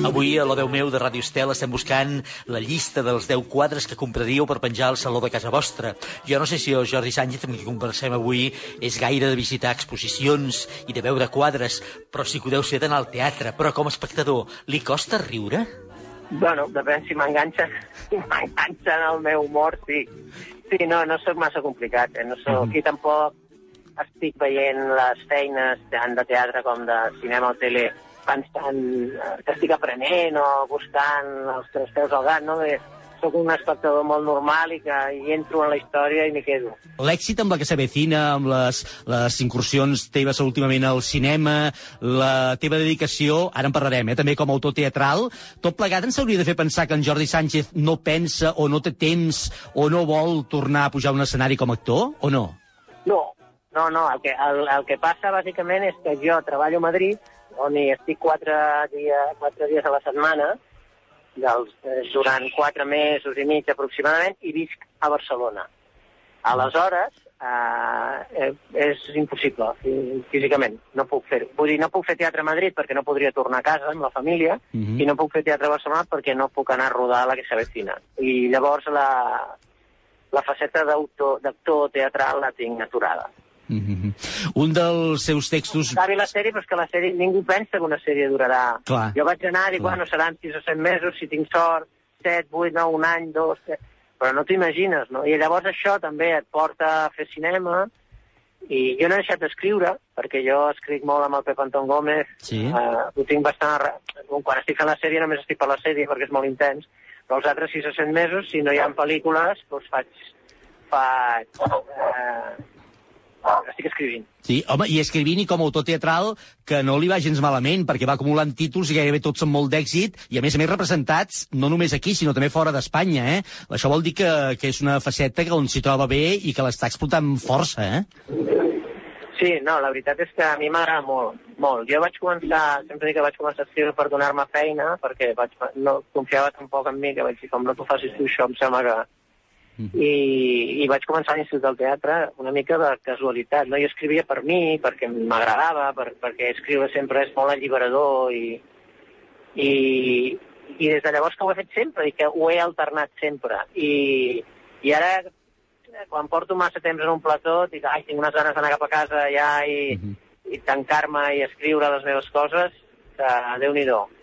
Avui, a l'Odeu meu de Ràdio Estel, estem buscant la llista dels 10 quadres que compraríeu per penjar al saló de casa vostra. Jo no sé si el Jordi Sánchez, amb qui conversem avui, és gaire de visitar exposicions i de veure quadres, però sí que ho deu ser d'anar al teatre. Però com a espectador, li costa riure? Bueno, depèn si m'enganxa si m'enganxa en el meu humor, sí. Sí, no, no sóc massa complicat, eh? no sóc, aquí tampoc estic veient les feines tant de teatre com de cinema o tele pensant eh, que estic aprenent o buscant els tres peus al gat, no? Soc un espectador molt normal i que hi entro en la història i m'hi quedo. L'èxit amb la que s'avecina, amb les, les incursions teves últimament al cinema, la teva dedicació, ara en parlarem, eh, també com a autor teatral, tot plegat ens hauria de fer pensar que en Jordi Sánchez no pensa o no té temps o no vol tornar a pujar a un escenari com a actor, o no? No, no, no. El que, el, el que passa, bàsicament, és que jo treballo a Madrid, on hi estic quatre, dia, quatre dies a la setmana, dels, eh, durant quatre mesos i mig aproximadament, i visc a Barcelona. Aleshores, eh, eh, és impossible fí- físicament, no puc fer-ho. Vull dir, no puc fer teatre a Madrid perquè no podria tornar a casa amb la família, Mhm. i no puc fer teatre a Barcelona perquè no puc anar a rodar la que s'avecina. I llavors la, la faceta d'actor teatral la tinc aturada. Mhm. Un dels seus textos... Acabi la sèrie, però que la sèrie, ningú pensa que una sèrie durarà. Clar. Jo vaig anar i dic, Clar. bueno, seran 6 o 7 mesos, si tinc sort, 7, 8, 9, un any, dos... Set... Però no t'imagines, no? I llavors això també et porta a fer cinema, i jo no he deixat d'escriure, perquè jo escric molt amb el Pep Anton Gómez, Sí. eh, ho tinc bastant... Quan estic fent la sèrie només estic per la sèrie perquè és molt intens, però els altres 6 o 7 mesos, si no hi ha pel·lícules, doncs faig, faig, eh, Estic escrivint. Sí, home, i escrivint i com a autor teatral que no li va gens malament, perquè va acumulant títols i gairebé tots són molt d'èxit, i a més a més representats no només aquí, sinó també fora d'Espanya, eh? Això vol dir que, que és una faceta que on s'hi troba bé i que l'està explotant força, eh? Sí, no, la veritat és que a mi m'agrada molt, molt. Jo vaig començar, sempre dic que vaig començar a escriure per donar-me feina, perquè vaig, no confiava tampoc en mi, que vaig dir, com no t'ho facis tu això, em sembla que... I, I vaig començar a l'Institut del Teatre una mica de casualitat. No? Jo escrivia per mi, perquè m'agradava, per, perquè escriure sempre és molt alliberador i, i, i des de llavors que ho he fet sempre i que ho he alternat sempre. I, i ara, quan porto massa temps en un plató, dic, ai, tinc unes ganes d'anar cap a casa ja i, i tancar-me i escriure les meves coses, que Déu-n'hi-do. Sí, sí.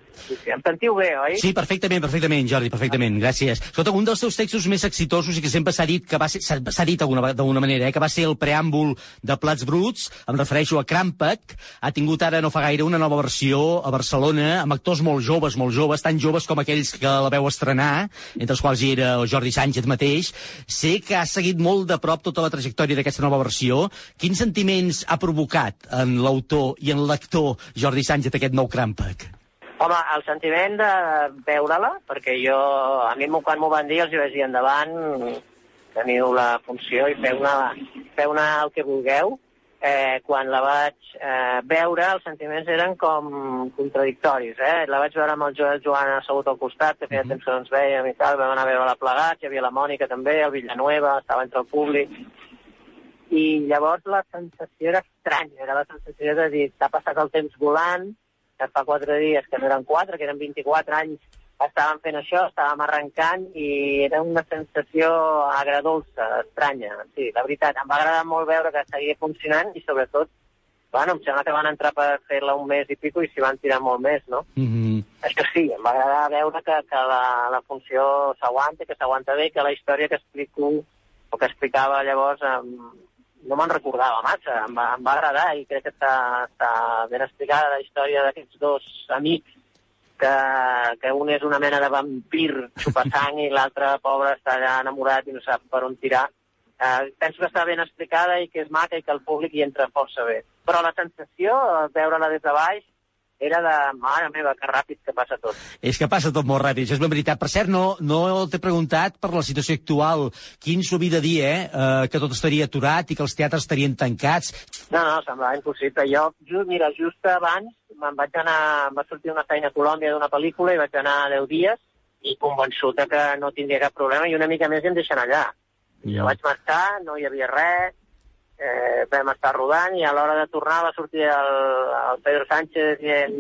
Em sentiu bé, oi? Sí, perfectament, perfectament, Jordi, perfectament, gràcies. Escolta, un dels teus textos més exitosos i que sempre s'ha dit que va ser, s'ha dit d'alguna manera, eh, que va ser el preàmbul de Plats Bruts, em refereixo a Crampac, ha tingut ara no fa gaire una nova versió a Barcelona, amb actors molt joves, molt joves, tan joves com aquells que la veu estrenar, entre els quals hi era el Jordi Sánchez mateix. Sé que ha seguit molt de prop tota la trajectòria d'aquesta nova versió. Quins sentiments ha provocat en l'autor i en l'actor Jordi Sánchez aquest nou Crampac? Home, el sentiment de veure-la, perquè jo, a mi quan m'ho van dir els hi vaig dir endavant, teniu la funció i feu-ne feu el que vulgueu. Eh, quan la vaig eh, veure, els sentiments eren com contradictoris. Eh? La vaig veure amb el Joel Joan assegut al costat, que feia temps que no ens veiem i tal, vam anar a veure-la plegats, hi havia la Mònica també, el Villanueva, estava entre el públic, i llavors la sensació era estranya, era la sensació de dir, t'ha passat el temps volant, que fa quatre dies, que no eren quatre, que eren 24 anys, estàvem fent això, estàvem arrencant, i era una sensació agradolça, estranya, sí, la veritat. Em va agradar molt veure que seguia funcionant, i sobretot, bueno, em sembla que van entrar per fer-la un mes i pico i s'hi van tirar molt més, no? Mm -hmm. Això sí, em va agradar veure que, que la, la funció s'aguanta, que s'aguanta bé, que la història que explico, o que explicava llavors, em, no me'n recordava massa, em va, em va agradar i crec que està, està ben explicada la història d'aquests dos amics que, que un és una mena de vampir xupassang *laughs* i l'altre, pobre, està allà enamorat i no sap per on tirar. Eh, penso que està ben explicada i que és maca i que el públic hi entra força bé. Però la sensació, veure-la des de baix, era de, mare meva, que ràpid que passa tot. És que passa tot molt ràpid, això és la veritat. Per cert, no, no t'he preguntat per la situació actual. Quin s'ho havia de dir, eh? eh? Que tot estaria aturat i que els teatres estarien tancats. No, no, semblava impossible. Jo, just, mira, just abans me'n vaig anar, em va sortir una feina a Colòmbia d'una pel·lícula i vaig anar 10 dies i convençut que no tindria cap problema i una mica més i em deixen allà. Jo vaig marxar, no hi havia res, eh, vam estar rodant i a l'hora de tornar va sortir el, el Pedro Sánchez dient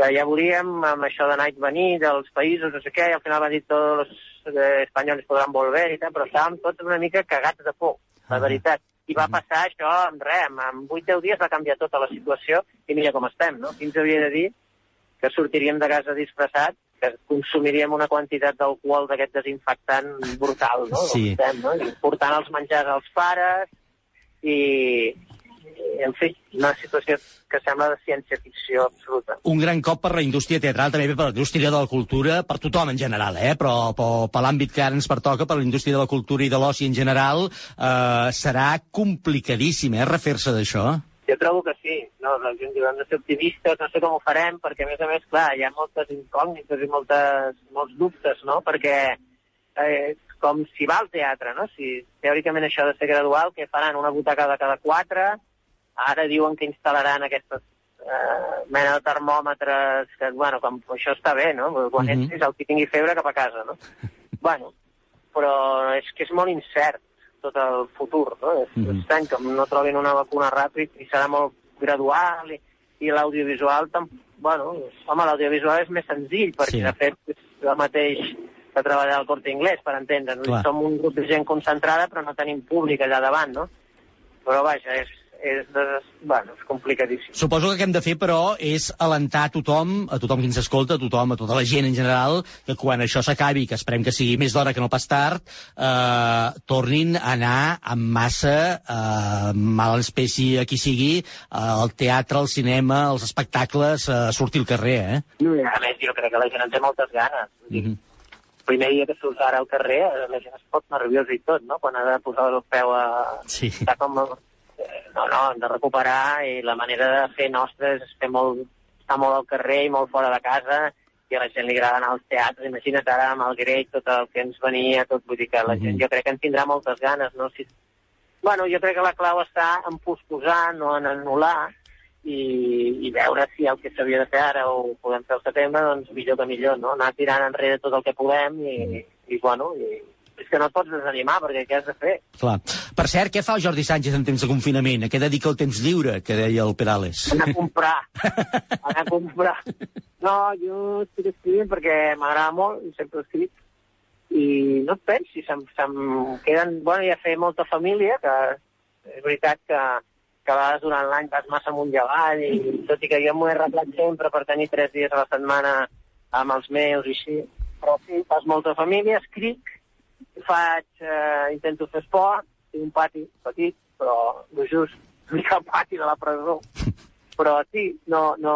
que ja veuríem amb això d'anar i venir dels països, no sé què, i al final va dir tots els eh, espanyols podran volver i tal, però estàvem tots una mica cagats de por, la veritat. I va passar això en res, en- en 8-10 dies va canviar tota la situació i mira com estem, no? Qui ens havia de dir que sortiríem de casa disfressats, que consumiríem una quantitat d'alcohol d'aquest desinfectant brutal, no? Sí. Estem, no? I portant els menjars als pares i, i, en fi, una situació que sembla de ciència-ficció absoluta. Un gran cop per la indústria teatral, també per la indústria de la cultura, per tothom en general, eh? però, però per l'àmbit que ara ens pertoca, per la indústria de la cultura i de l'oci en general, eh, serà complicadíssim, eh, refer-se d'això. Jo trobo que sí. No, la gent diu, hem de ser optimistes, no sé com ho farem, perquè a més a més, clar, hi ha moltes incògnites i moltes, molts dubtes, no? Perquè eh, com si va al teatre, no? Si teòricament això ha de ser gradual, que faran una butaca de cada quatre, ara diuen que instal·laran aquestes eh, mena de termòmetres, que, bueno, com, això està bé, no? Quan Mhm. entris, el que tingui febre cap a casa, no? *laughs* bueno, però és que és molt incert tot el futur, no? És, Mhm. és estrany que no trobin una vacuna ràpid i serà molt gradual i, i l'audiovisual, bueno, home, l'audiovisual és més senzill, perquè Sí. de fet és el mateix que treballar al Corte Inglés, per entendre'ns. Clar. Som un grup de gent concentrada, però no tenim públic allà davant, no? Però vaja, és, és, és, bueno, és complicadíssim. Suposo que el que hem de fer, però, és alentar a tothom, a tothom que ens escolta, a tothom, a tota la gent en general, que quan això s'acabi, que esperem que sigui més d'hora que no pas tard, eh, tornin a anar amb massa, eh, mal espècie a qui sigui, eh, al teatre, al cinema, als espectacles, eh, a sortir al carrer, eh? A més, jo crec que la gent en té moltes ganes. Mm -hmm. Primer dia que surts ara al carrer, la gent es pot nerviós i tot, no?, quan ha de posar el peu a... Sí. Està com no, no, hem de recuperar i la manera de fer nostra és fer molt, estar molt al carrer i molt fora de casa i a la gent li agrada anar als teatres. Imagina't ara amb el grec, tot el que ens venia, tot, vull dir que la gent jo crec que en tindrà moltes ganes, no? Si... Bueno, jo crec que la clau està en posposar, no en anul·lar, i, i veure si el que s'havia de fer ara ho podem fer al setembre, doncs millor que millor, no? Anar tirant enrere tot el que podem i, i bueno, i, és que no et pots desanimar, perquè què has de fer? Clar. Per cert, què fa el Jordi Sánchez en temps de confinament? A què dedica el temps lliure, que deia el Perales? Anar a comprar. *laughs* Anar a comprar. No, jo estic escrivint perquè m'agrada molt i sempre he escrit. I no et pensis, se'm, se'm queden... Bueno, ja fer molta família, que és veritat que, que a vegades durant l'any vas massa amunt i avall, i tot i que jo m'ho he arreglat sempre per tenir tres dies a la setmana amb els meus i així, però sí, fas molta família, escric, faig, eh, intento fer esport, tinc un pati petit, però no just *laughs* ni el pati de la presó. Però sí, no, no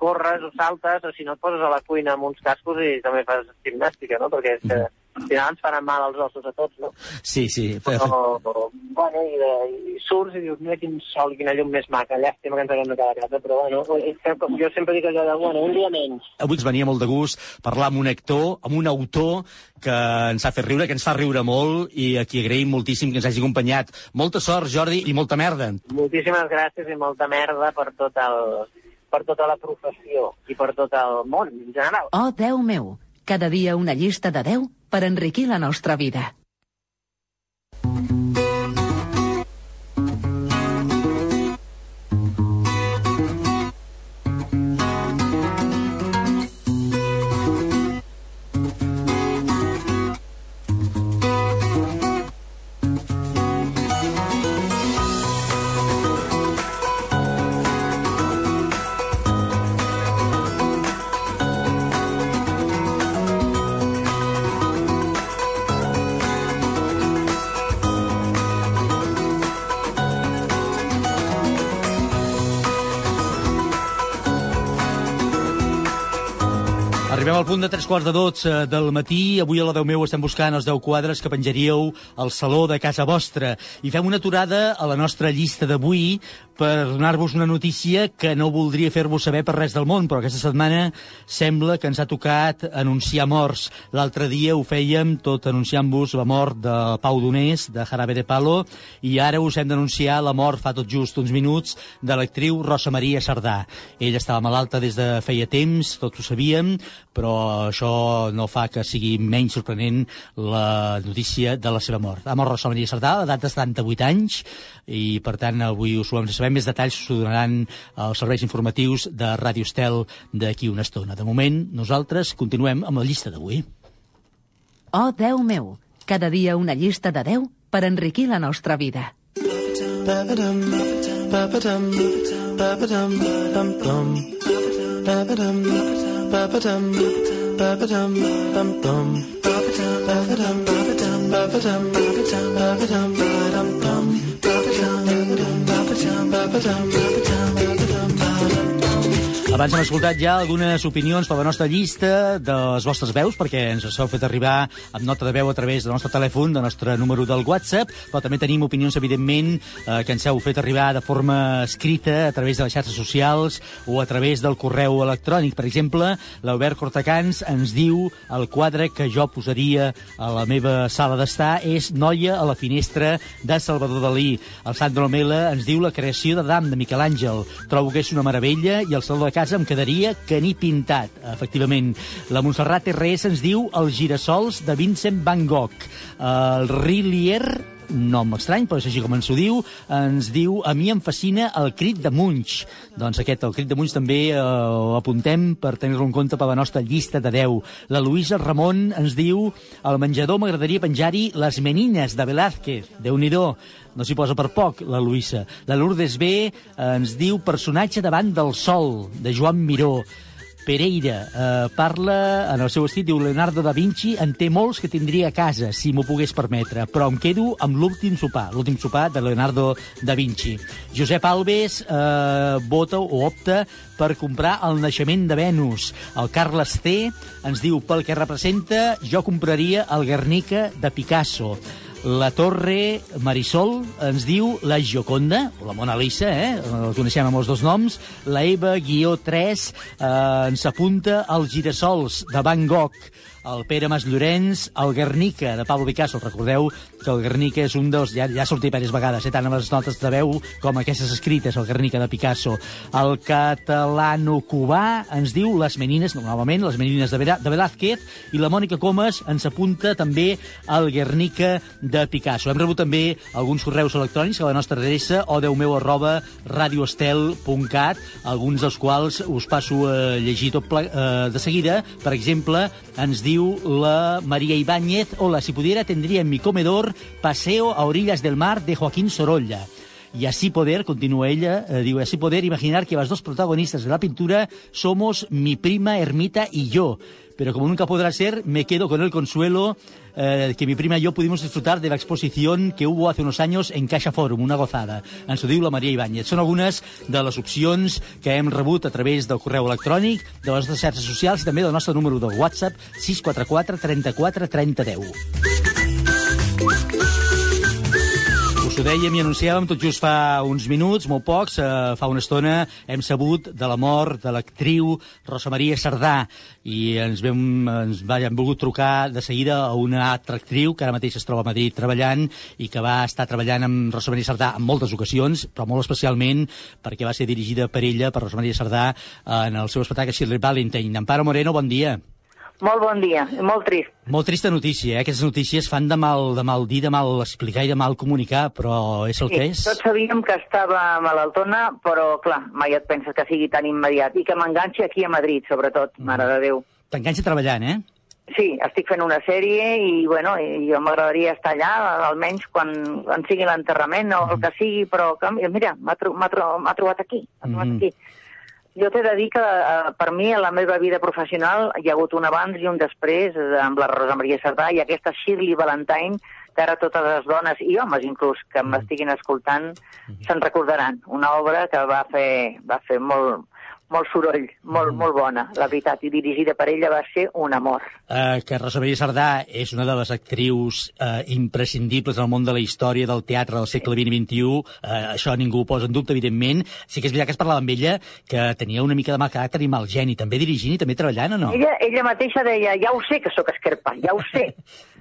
corres o saltes, o si no et poses a la cuina amb uns cascos i també fas gimnàstica, no? Perquè és que, al final ens faran mal els ossos a tots, no? Sí, sí. Però, però bueno, i, de, i surts i dius, mira quin sol i quina llum més maca, llàstima que ens haguem de quedar a casa, però bueno, és que, com jo sempre dic allò de, bueno, un dia menys. Avui ens venia molt de gust parlar amb un actor, amb un autor que ens ha fet riure, que ens fa riure molt i a qui agraïm moltíssim que ens hagi acompanyat. Molta sort, Jordi, i molta merda. Moltíssimes gràcies i molta merda per tot el, per tota la professió i per tot el món en general. Oh, Déu meu! Cada dia una llista de 10 per enriquir la nostra vida. Punt de tres quarts de dotze del matí. Avui a la 10 meu estem buscant els 10 quadres que penjaríeu al saló de casa vostra. I fem una aturada a la nostra llista d'avui per donar-vos una notícia que no voldria fer-vos saber per res del món, però aquesta setmana sembla que ens ha tocat anunciar morts. L'altre dia ho fèiem tot anunciant-vos la mort de Pau Donés, de Jarabe de Palo, i ara us hem d'anunciar la mort fa tot just uns minuts de l'actriu Rosa Maria Sardà. Ella estava malalta des de feia temps, tots ho sabíem, però això no fa que sigui menys sorprenent la notícia de la seva mort. Ha mort Rosa Maria Sardà a l'edat de 78 anys i, per tant, avui us ho hem de saber. Més detalls us ho donaran els serveis informatius de Ràdio Estel d'aquí una estona. De moment, nosaltres continuem amb la llista d'avui. Oh, Déu meu! Cada dia una llista de 10 per enriquir la nostra vida. Ba-ba-dum, ba-ba-dum, ba-ba-dum, ba-ba-dum. Abans hem escoltat ja algunes opinions per la nostra llista de les vostres veus, perquè ens les fet arribar amb nota de veu a través del nostre telèfon, del nostre número del WhatsApp, però també tenim opinions, evidentment, eh, que ens heu fet arribar de forma escrita a través de les xarxes socials o a través del correu electrònic. Per exemple, l'Albert Cortacans ens diu el quadre que jo posaria a la meva sala d'estar és Noia a la finestra de Salvador Dalí. El Sandro Mela ens diu la creació d'Adam de Miquel Àngel. Trobo que és una meravella i el saló de casa em quedaria que ni pintat, efectivament. La Montserrat RS ens diu els girassols de Vincent Van Gogh. El Rillier nom estrany, però és així com ens ho diu, ens diu, a mi em fascina el crit de Munch. Doncs aquest, el crit de Munch, també eh, apuntem per tenir-lo en compte per la nostra llista de 10. La Luisa Ramon ens diu, al menjador m'agradaria penjar-hi les menines de Velázquez. déu nhi no s'hi posa per poc, la Luisa. La Lourdes B ens diu personatge davant del sol, de Joan Miró. Pereira eh, parla en el seu estit, diu Leonardo da Vinci en té molts que tindria a casa, si m'ho pogués permetre, però em quedo amb l'últim sopar, l'últim sopar de Leonardo da Vinci. Josep Alves eh, vota o opta per comprar el naixement de Venus. El Carles T ens diu, pel que representa, jo compraria el Guernica de Picasso. La Torre Marisol ens diu la Gioconda, o la Mona Lisa, eh? el coneixem amb els dos noms. La Eva, guió 3, eh, ens apunta els girassols de Van Gogh el Pere Mas Llorenç, el Guernica, de Pablo Picasso. Recordeu que el Guernica és un dels... Ja, ja ha sortit diverses vegades, eh, tant amb les notes de veu com aquestes escrites, el Guernica de Picasso. El catalano-cubà ens diu les menines, novament, les menines de, Vera, de Velázquez, i la Mònica Comas ens apunta també el Guernica de Picasso. Hem rebut també alguns correus electrònics a la nostra adreça o meu arroba radioestel.cat, alguns dels quals us passo a llegir tot ple, eh, de seguida. Per exemple, ens diu la María Ibáñez, hola, si pudiera tendría en mi comedor paseo a orillas del mar de Joaquín Sorolla. Y así poder, continúa ella, eh, digo, así poder imaginar que las dos protagonistas de la pintura somos mi prima Ermita y yo. Pero como nunca podrá ser, me quedo con el consuelo eh, que mi prima y yo pudimos disfrutar de la exposición que hubo hace unos años en Caixa Forum, una gozada. Ens ho diu la Maria Ibáñez. Són algunes de les opcions que hem rebut a través del correu electrònic, de les nostres xarxes socials i també del nostre número de WhatsApp 644 34 30 10. Us ho dèiem i anunciàvem tot just fa uns minuts, molt pocs, eh, fa una estona hem sabut de la mort de l'actriu Rosa Maria Sardà i ens, vam, ens vam volgut trucar de seguida a una altra actriu que ara mateix es troba a Madrid treballant i que va estar treballant amb Rosa Maria Sardà en moltes ocasions, però molt especialment perquè va ser dirigida per ella, per Rosa Maria Sardà, en el seu espectacle Shirley Valentine. Amparo Moreno, bon dia. Molt bon dia, molt trist. Molt trista notícia, eh? Aquestes notícies fan de mal, de mal dir, de mal explicar i de mal comunicar, però és el sí, que és. Tots sabíem que estava malaltona, però clar, mai et penses que sigui tan immediat. I que m'enganxi aquí a Madrid, sobretot, Mm. mare de Déu. T'enganxa treballant, eh? Sí, estic fent una sèrie i, bueno, i jo m'agradaria estar allà, almenys quan, quan sigui l'enterrament o el que sigui, però que, mira, m'ha tro trobat aquí, m'ha trobat Mhm. aquí. Jo t'he de dir que eh, per mi, a la meva vida professional, hi ha hagut un abans i un després eh, amb la Rosa Maria Sardà i aquesta Shirley Valentine, que ara totes les dones, i homes inclús, que m'estiguin escoltant, se'n recordaran. Una obra que va fer, va fer molt, molt soroll, molt, molt bona, la veritat, i dirigida per ella va ser un amor. Eh, que Rosa Maria Sardà és una de les actrius eh, imprescindibles al món de la història del teatre del segle XX i XXI. Eh, això ningú ho posa en dubte, evidentment. Sí que és veritat que es parlava amb ella que tenia una mica de mal caràcter i mal geni, també dirigint i també treballant, o no? Ella, ella mateixa deia, ja ho sé que sóc esquerpa, ja ho sé. *laughs*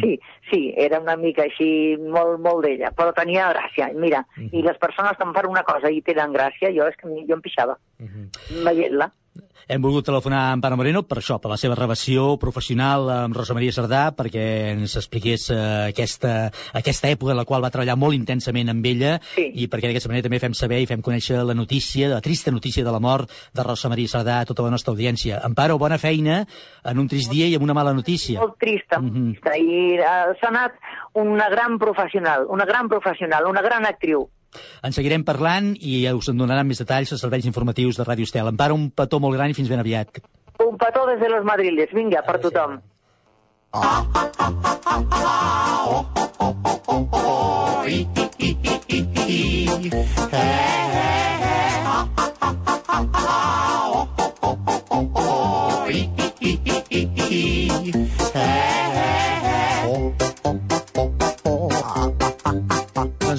sí, sí, era una mica així molt, molt d'ella, però tenia gràcia. Mira, i les persones que em fan una cosa i tenen gràcia, jo és que jo em pixava, veient-la. Hem volgut telefonar a Amparo Moreno per això, per la seva relació professional amb Rosa Maria Sardà, perquè ens expliqués eh, aquesta, aquesta època en la qual va treballar molt intensament amb ella sí. i perquè d'aquesta manera també fem saber i fem conèixer la notícia, la trista notícia de la mort de Rosa Maria Sardà a tota la nostra audiència. Amparo, bona feina en un trist dia i amb una mala notícia. Molt trista, molt trista. I uh, s'ha anat una gran professional, una gran professional, una gran actriu. En seguirem parlant i us en donaran més detalls als serveis informatius de Ràdio Estel. Amparo, un petó molt gran i fins ben aviat. Un petó des de los madriles, vinga, per tothom.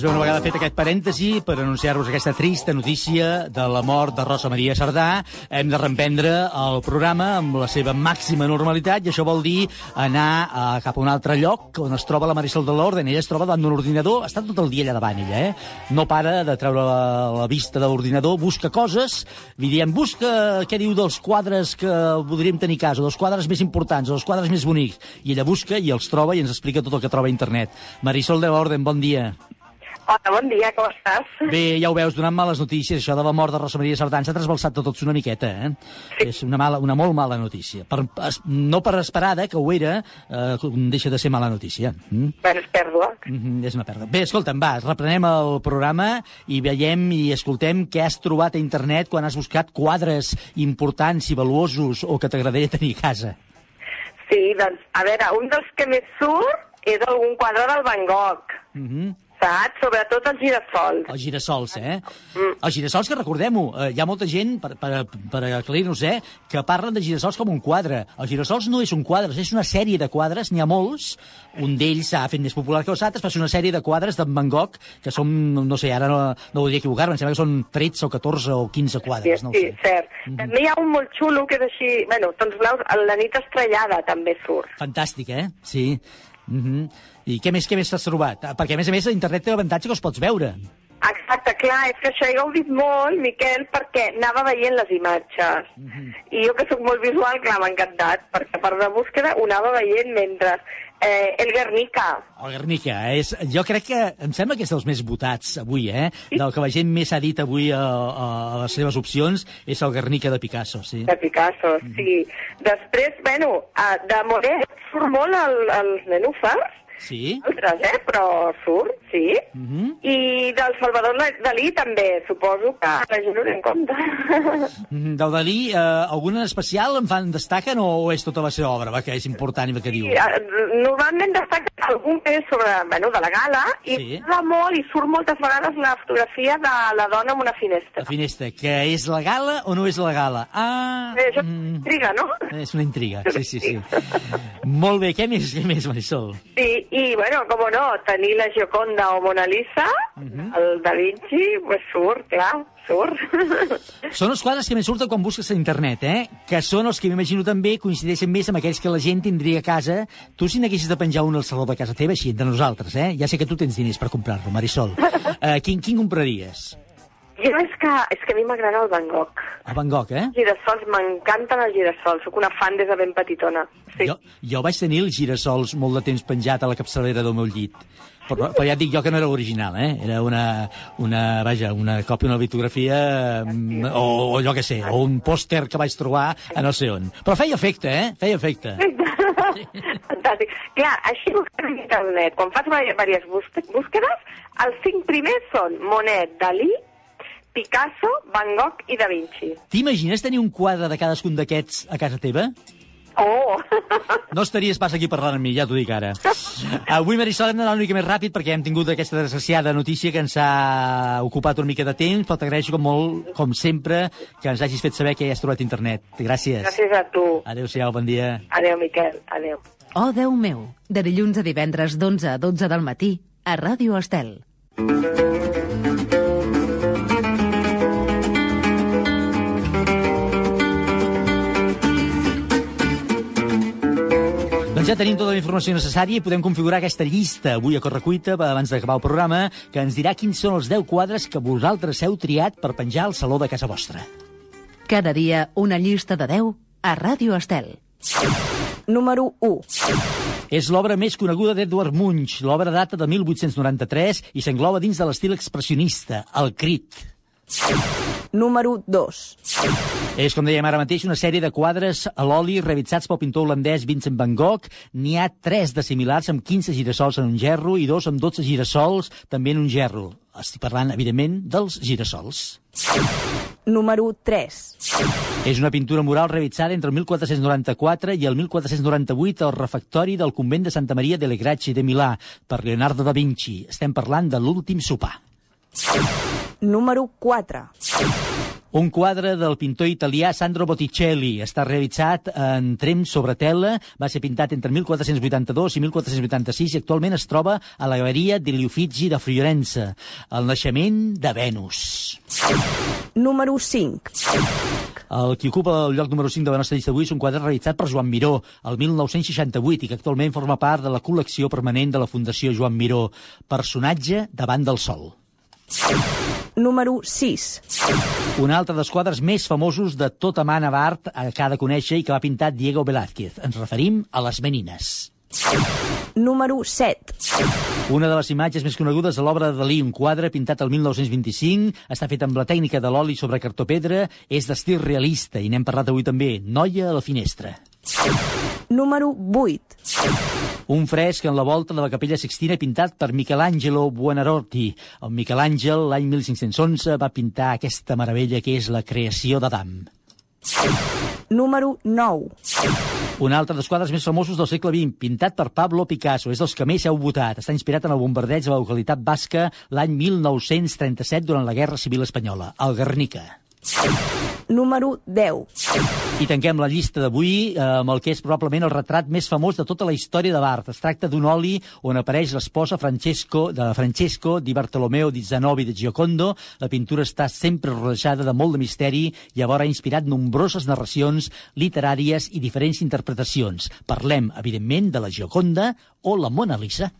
Doncs bé, una vegada fet aquest parèntesi per anunciar-vos aquesta trista notícia de la mort de Rosa Maria Sardà, hem de reemprendre el programa amb la seva màxima normalitat i això vol dir anar a, cap a un altre lloc on es troba la Marisol de l'Orden. Ella es troba davant d'un ordinador, està tot el dia allà davant ella, eh? No para de treure la, la vista de l'ordinador, busca coses, li diem, busca què diu dels quadres que voldríem tenir a casa, dels quadres més importants, dels quadres més bonics. I ella busca i els troba i ens explica tot el que troba a internet. Marisol de l'Orden, bon dia. Hola, bon dia, com estàs? Bé, ja ho veus, donant males notícies, això de la mort de Rosa Maria Sardà ens ha trasbalsat a tots una miqueta, eh? Sí. És una, mala, una molt mala notícia. Per, es, no per esperada, que ho era, eh, deixa de ser mala notícia. Mm? Bueno, és pèrdua. Mm -hmm, és una pèrdua. Bé, escolta'm, va, reprenem el programa i veiem i escoltem què has trobat a internet quan has buscat quadres importants i valuosos o que t'agradaria tenir a casa. Sí, doncs, a veure, un dels que més surt és algun quadre del Van Gogh. Mm -hmm. Saps? Sobretot els girassols. Els girassols, eh? Mm. Els girassols, que recordem-ho, eh, hi ha molta gent, per, per, per aclarir-nos, eh, que parlen de girassols com un quadre. Els girassols no és un quadre, és una sèrie de quadres, n'hi ha molts, un d'ells s'ha fet més popular que els altres, però és una sèrie de quadres d'en Van Gogh, que són, no sé, ara no, no voldria equivocar-me, em sembla que són 13 o 14 o 15 quadres, no ho sí, sé. cert. També hi ha un molt xulo que és així... Bueno, tons blaus, la nit estrellada també surt. Fantàstic, eh? Sí. Mm -hmm. I què més, què més t'has trobat? Ah, Perquè, a més a més, internet té l'avantatge que els pots veure. Exacte, clar, és que això he gaudit molt, Miquel, perquè anava veient les imatges. I jo que sóc molt visual, clar, m'ha encantat, perquè part de búsqueda ho anava veient mentre... Eh, el Guernica, El Guernica, és, jo crec que, em sembla que és dels més votats avui, eh? Del que la gent més ha dit avui a, a, a les seves opcions és el Guernica de Picasso, sí. de Picasso, sí. Després, bueno, eh, de Moret surt molt el, els nenúfars, Sí? altres, eh? Però surt, sí. Mm -hmm. I del Salvador Dalí també, suposo que la gent ho té en compte. Del Dalí, eh, algun en especial en fan destaquen o és tota la seva obra, va, que és important i que diu? I, eh, normalment destaca algun que és sobre, bueno, de la gala, i Sí. molt i surt moltes vegades la fotografia de la dona amb una finestra. La finestra, que és la gala o no és la gala? Ah, Eh, això mm. intriga, no? és una intriga, sí, sí, sí. Molt bé, què més, què més, Marisol? Sí, i, bueno, com no, tenir la Gioconda o Mona Lisa, Mhm. el Da Vinci, pues surt, clar, surt. *laughs* Són els quadres que més surten quan busques a internet, eh? Que són els que m'imagino també coincideixen més amb aquells que la gent tindria a casa. Tu si n'haguessis de penjar un al saló de casa teva, així, entre nosaltres, eh? Ja sé que tu tens diners per comprar-lo, Marisol. Uh, *laughs* quin, quin compraries? Jo és que, és que a mi m'agrada el Van Gogh. El Van Gogh, eh? Girassols, m'encanten els girassols, sóc una fan des de ben petitona. Sí. Jo, jo vaig tenir els girassols molt de temps penjat a la capçalera del meu llit. Però, però ja et dic jo que no era original, eh? Era una, una, vaja, una còpia, una litografia, mm, o, o jo què sé, o un pòster que vaig trobar a no sé on. Però feia efecte, eh? Feia efecte. Fantàstic. Clar, així busques internet, quan fas diverses búsquedes, els cinc primers són Monet, Dalí, Picasso, Van Gogh i Da Vinci. T'imagines tenir un quadre de cadascun d'aquests a casa teva? Oh! No estaries pas aquí parlant amb mi, ja t'ho dic ara. Avui, Marisol, hem d'anar una mica més ràpid perquè hem tingut aquesta desgraciada notícia que ens ha ocupat una mica de temps, però t'agraeixo com molt, com sempre, que ens hagis fet saber que ja has trobat internet. Gràcies. Gràcies a tu. Adéu-siau, bon dia. Adéu, Miquel. Adéu. Oh, Déu meu, de dilluns a divendres d'11 a 12 del matí a Ràdio Estel. Doncs ja tenim tota la informació necessària i podem configurar aquesta llista avui a Correcuita, abans d'acabar el programa, que ens dirà quins són els 10 quadres que vosaltres heu triat per penjar al saló de casa vostra. Cada dia una llista de 10 a Ràdio Estel. Número 1. És l'obra més coneguda d'Edward Munch. L'obra data de 1893 i s'engloba dins de l'estil expressionista, el crit. Número 2. És, com dèiem ara mateix, una sèrie de quadres a l'oli realitzats pel pintor holandès Vincent van Gogh. N'hi ha tres de similars amb 15 girassols en un gerro i dos amb 12 girassols també en un gerro. Estic parlant, evidentment, dels girassols. Número 3. És una pintura mural realitzada entre el 1494 i el 1498 al refectori del convent de Santa Maria delle Grazie de Milà per Leonardo da Vinci. Estem parlant de l'últim sopar. Número 4. Un quadre del pintor italià Sandro Botticelli. Està realitzat en trem sobre tela, va ser pintat entre 1482 i 1486 i actualment es troba a la galeria degli Uffizi de Fiorenza. El naixement de Venus. Número 5. El que ocupa el lloc número 5 de la nostra llista d'avui és un quadre realitzat per Joan Miró, el 1968, i que actualment forma part de la col·lecció permanent de la Fundació Joan Miró. Personatge davant del sol. Número 6. Un altre dels quadres més famosos de tota mana d'art que ha de conèixer i que va pintar Diego Velázquez. Ens referim a les Menines. Número 7. Una de les imatges més conegudes de l'obra de Dalí, un quadre pintat el 1925, està fet amb la tècnica de l'oli sobre cartopedra, és d'estil realista i n'hem parlat avui també, Noia a la finestra. Número 8. Un fresc en la volta de la capella Sixtina pintat per Michelangelo Buonarroti. El Miquel Àngel, l'any 1511, va pintar aquesta meravella que és la creació d'Adam. Número 9. Un altre dels quadres més famosos del segle XX, pintat per Pablo Picasso, és dels que més heu votat. Està inspirat en el bombardeig de la localitat basca l'any 1937 durant la Guerra Civil Espanyola, el Guernica. Número 10. I tanquem la llista d'avui eh, amb el que és probablement el retrat més famós de tota la història de l'art. Es tracta d'un oli on apareix l'esposa Francesco de Francesco di Bartolomeo di Zanobi de Giocondo. La pintura està sempre rodejada de molt de misteri i alhora ha inspirat nombroses narracions literàries i diferents interpretacions. Parlem, evidentment, de la Gioconda o la Mona Lisa.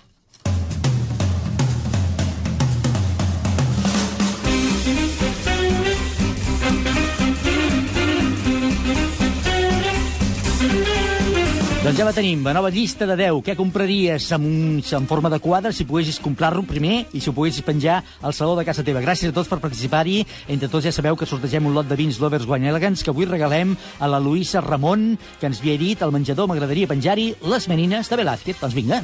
Doncs ja la tenim, la nova llista de 10. Què compraries en, un, en forma de quadre si poguessis comprar-lo primer i si ho poguessis penjar al saló de casa teva? Gràcies a tots per participar-hi. Entre tots ja sabeu que sortegem un lot de vins Lovers Wine Elegance que avui regalem a la Luisa Ramon, que ens havia dit al menjador m'agradaria penjar-hi les menines de Velázquez. Doncs vinga.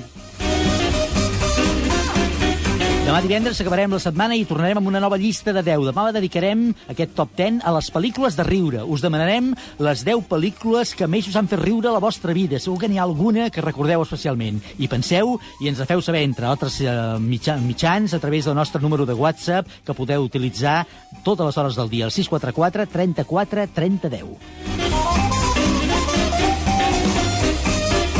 Demà divendres acabarem la setmana i tornarem amb una nova llista de 10. Demà dedicarem aquest top 10 a les pel·lícules de riure. Us demanarem les 10 pel·lícules que més us han fet riure a la vostra vida. Segur que n'hi ha alguna que recordeu especialment. I penseu i ens la feu saber, entre altres eh, mitjans, mitjans, a través del nostre número de WhatsApp, que podeu utilitzar totes les hores del dia, el 644 34 30 10.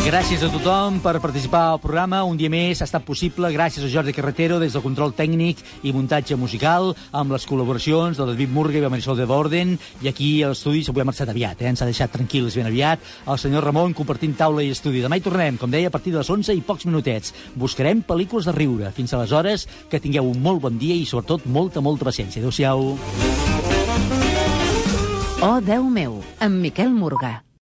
Gràcies a tothom per participar al programa. Un dia més ha estat possible gràcies a Jordi Carretero des del control tècnic i muntatge musical amb les col·laboracions de David Murga i de Marisol de Borden i aquí a l'estudi s'avui ha marxat aviat, eh? ens ha deixat tranquils ben aviat el senyor Ramon compartint taula i estudi. Demà hi tornem, com deia, a partir de les 11 i pocs minutets. Buscarem pel·lícules de riure. Fins aleshores, que tingueu un molt bon dia i sobretot molta, molta paciència. Adéu-siau. Oh, Déu meu, amb Miquel Morgà.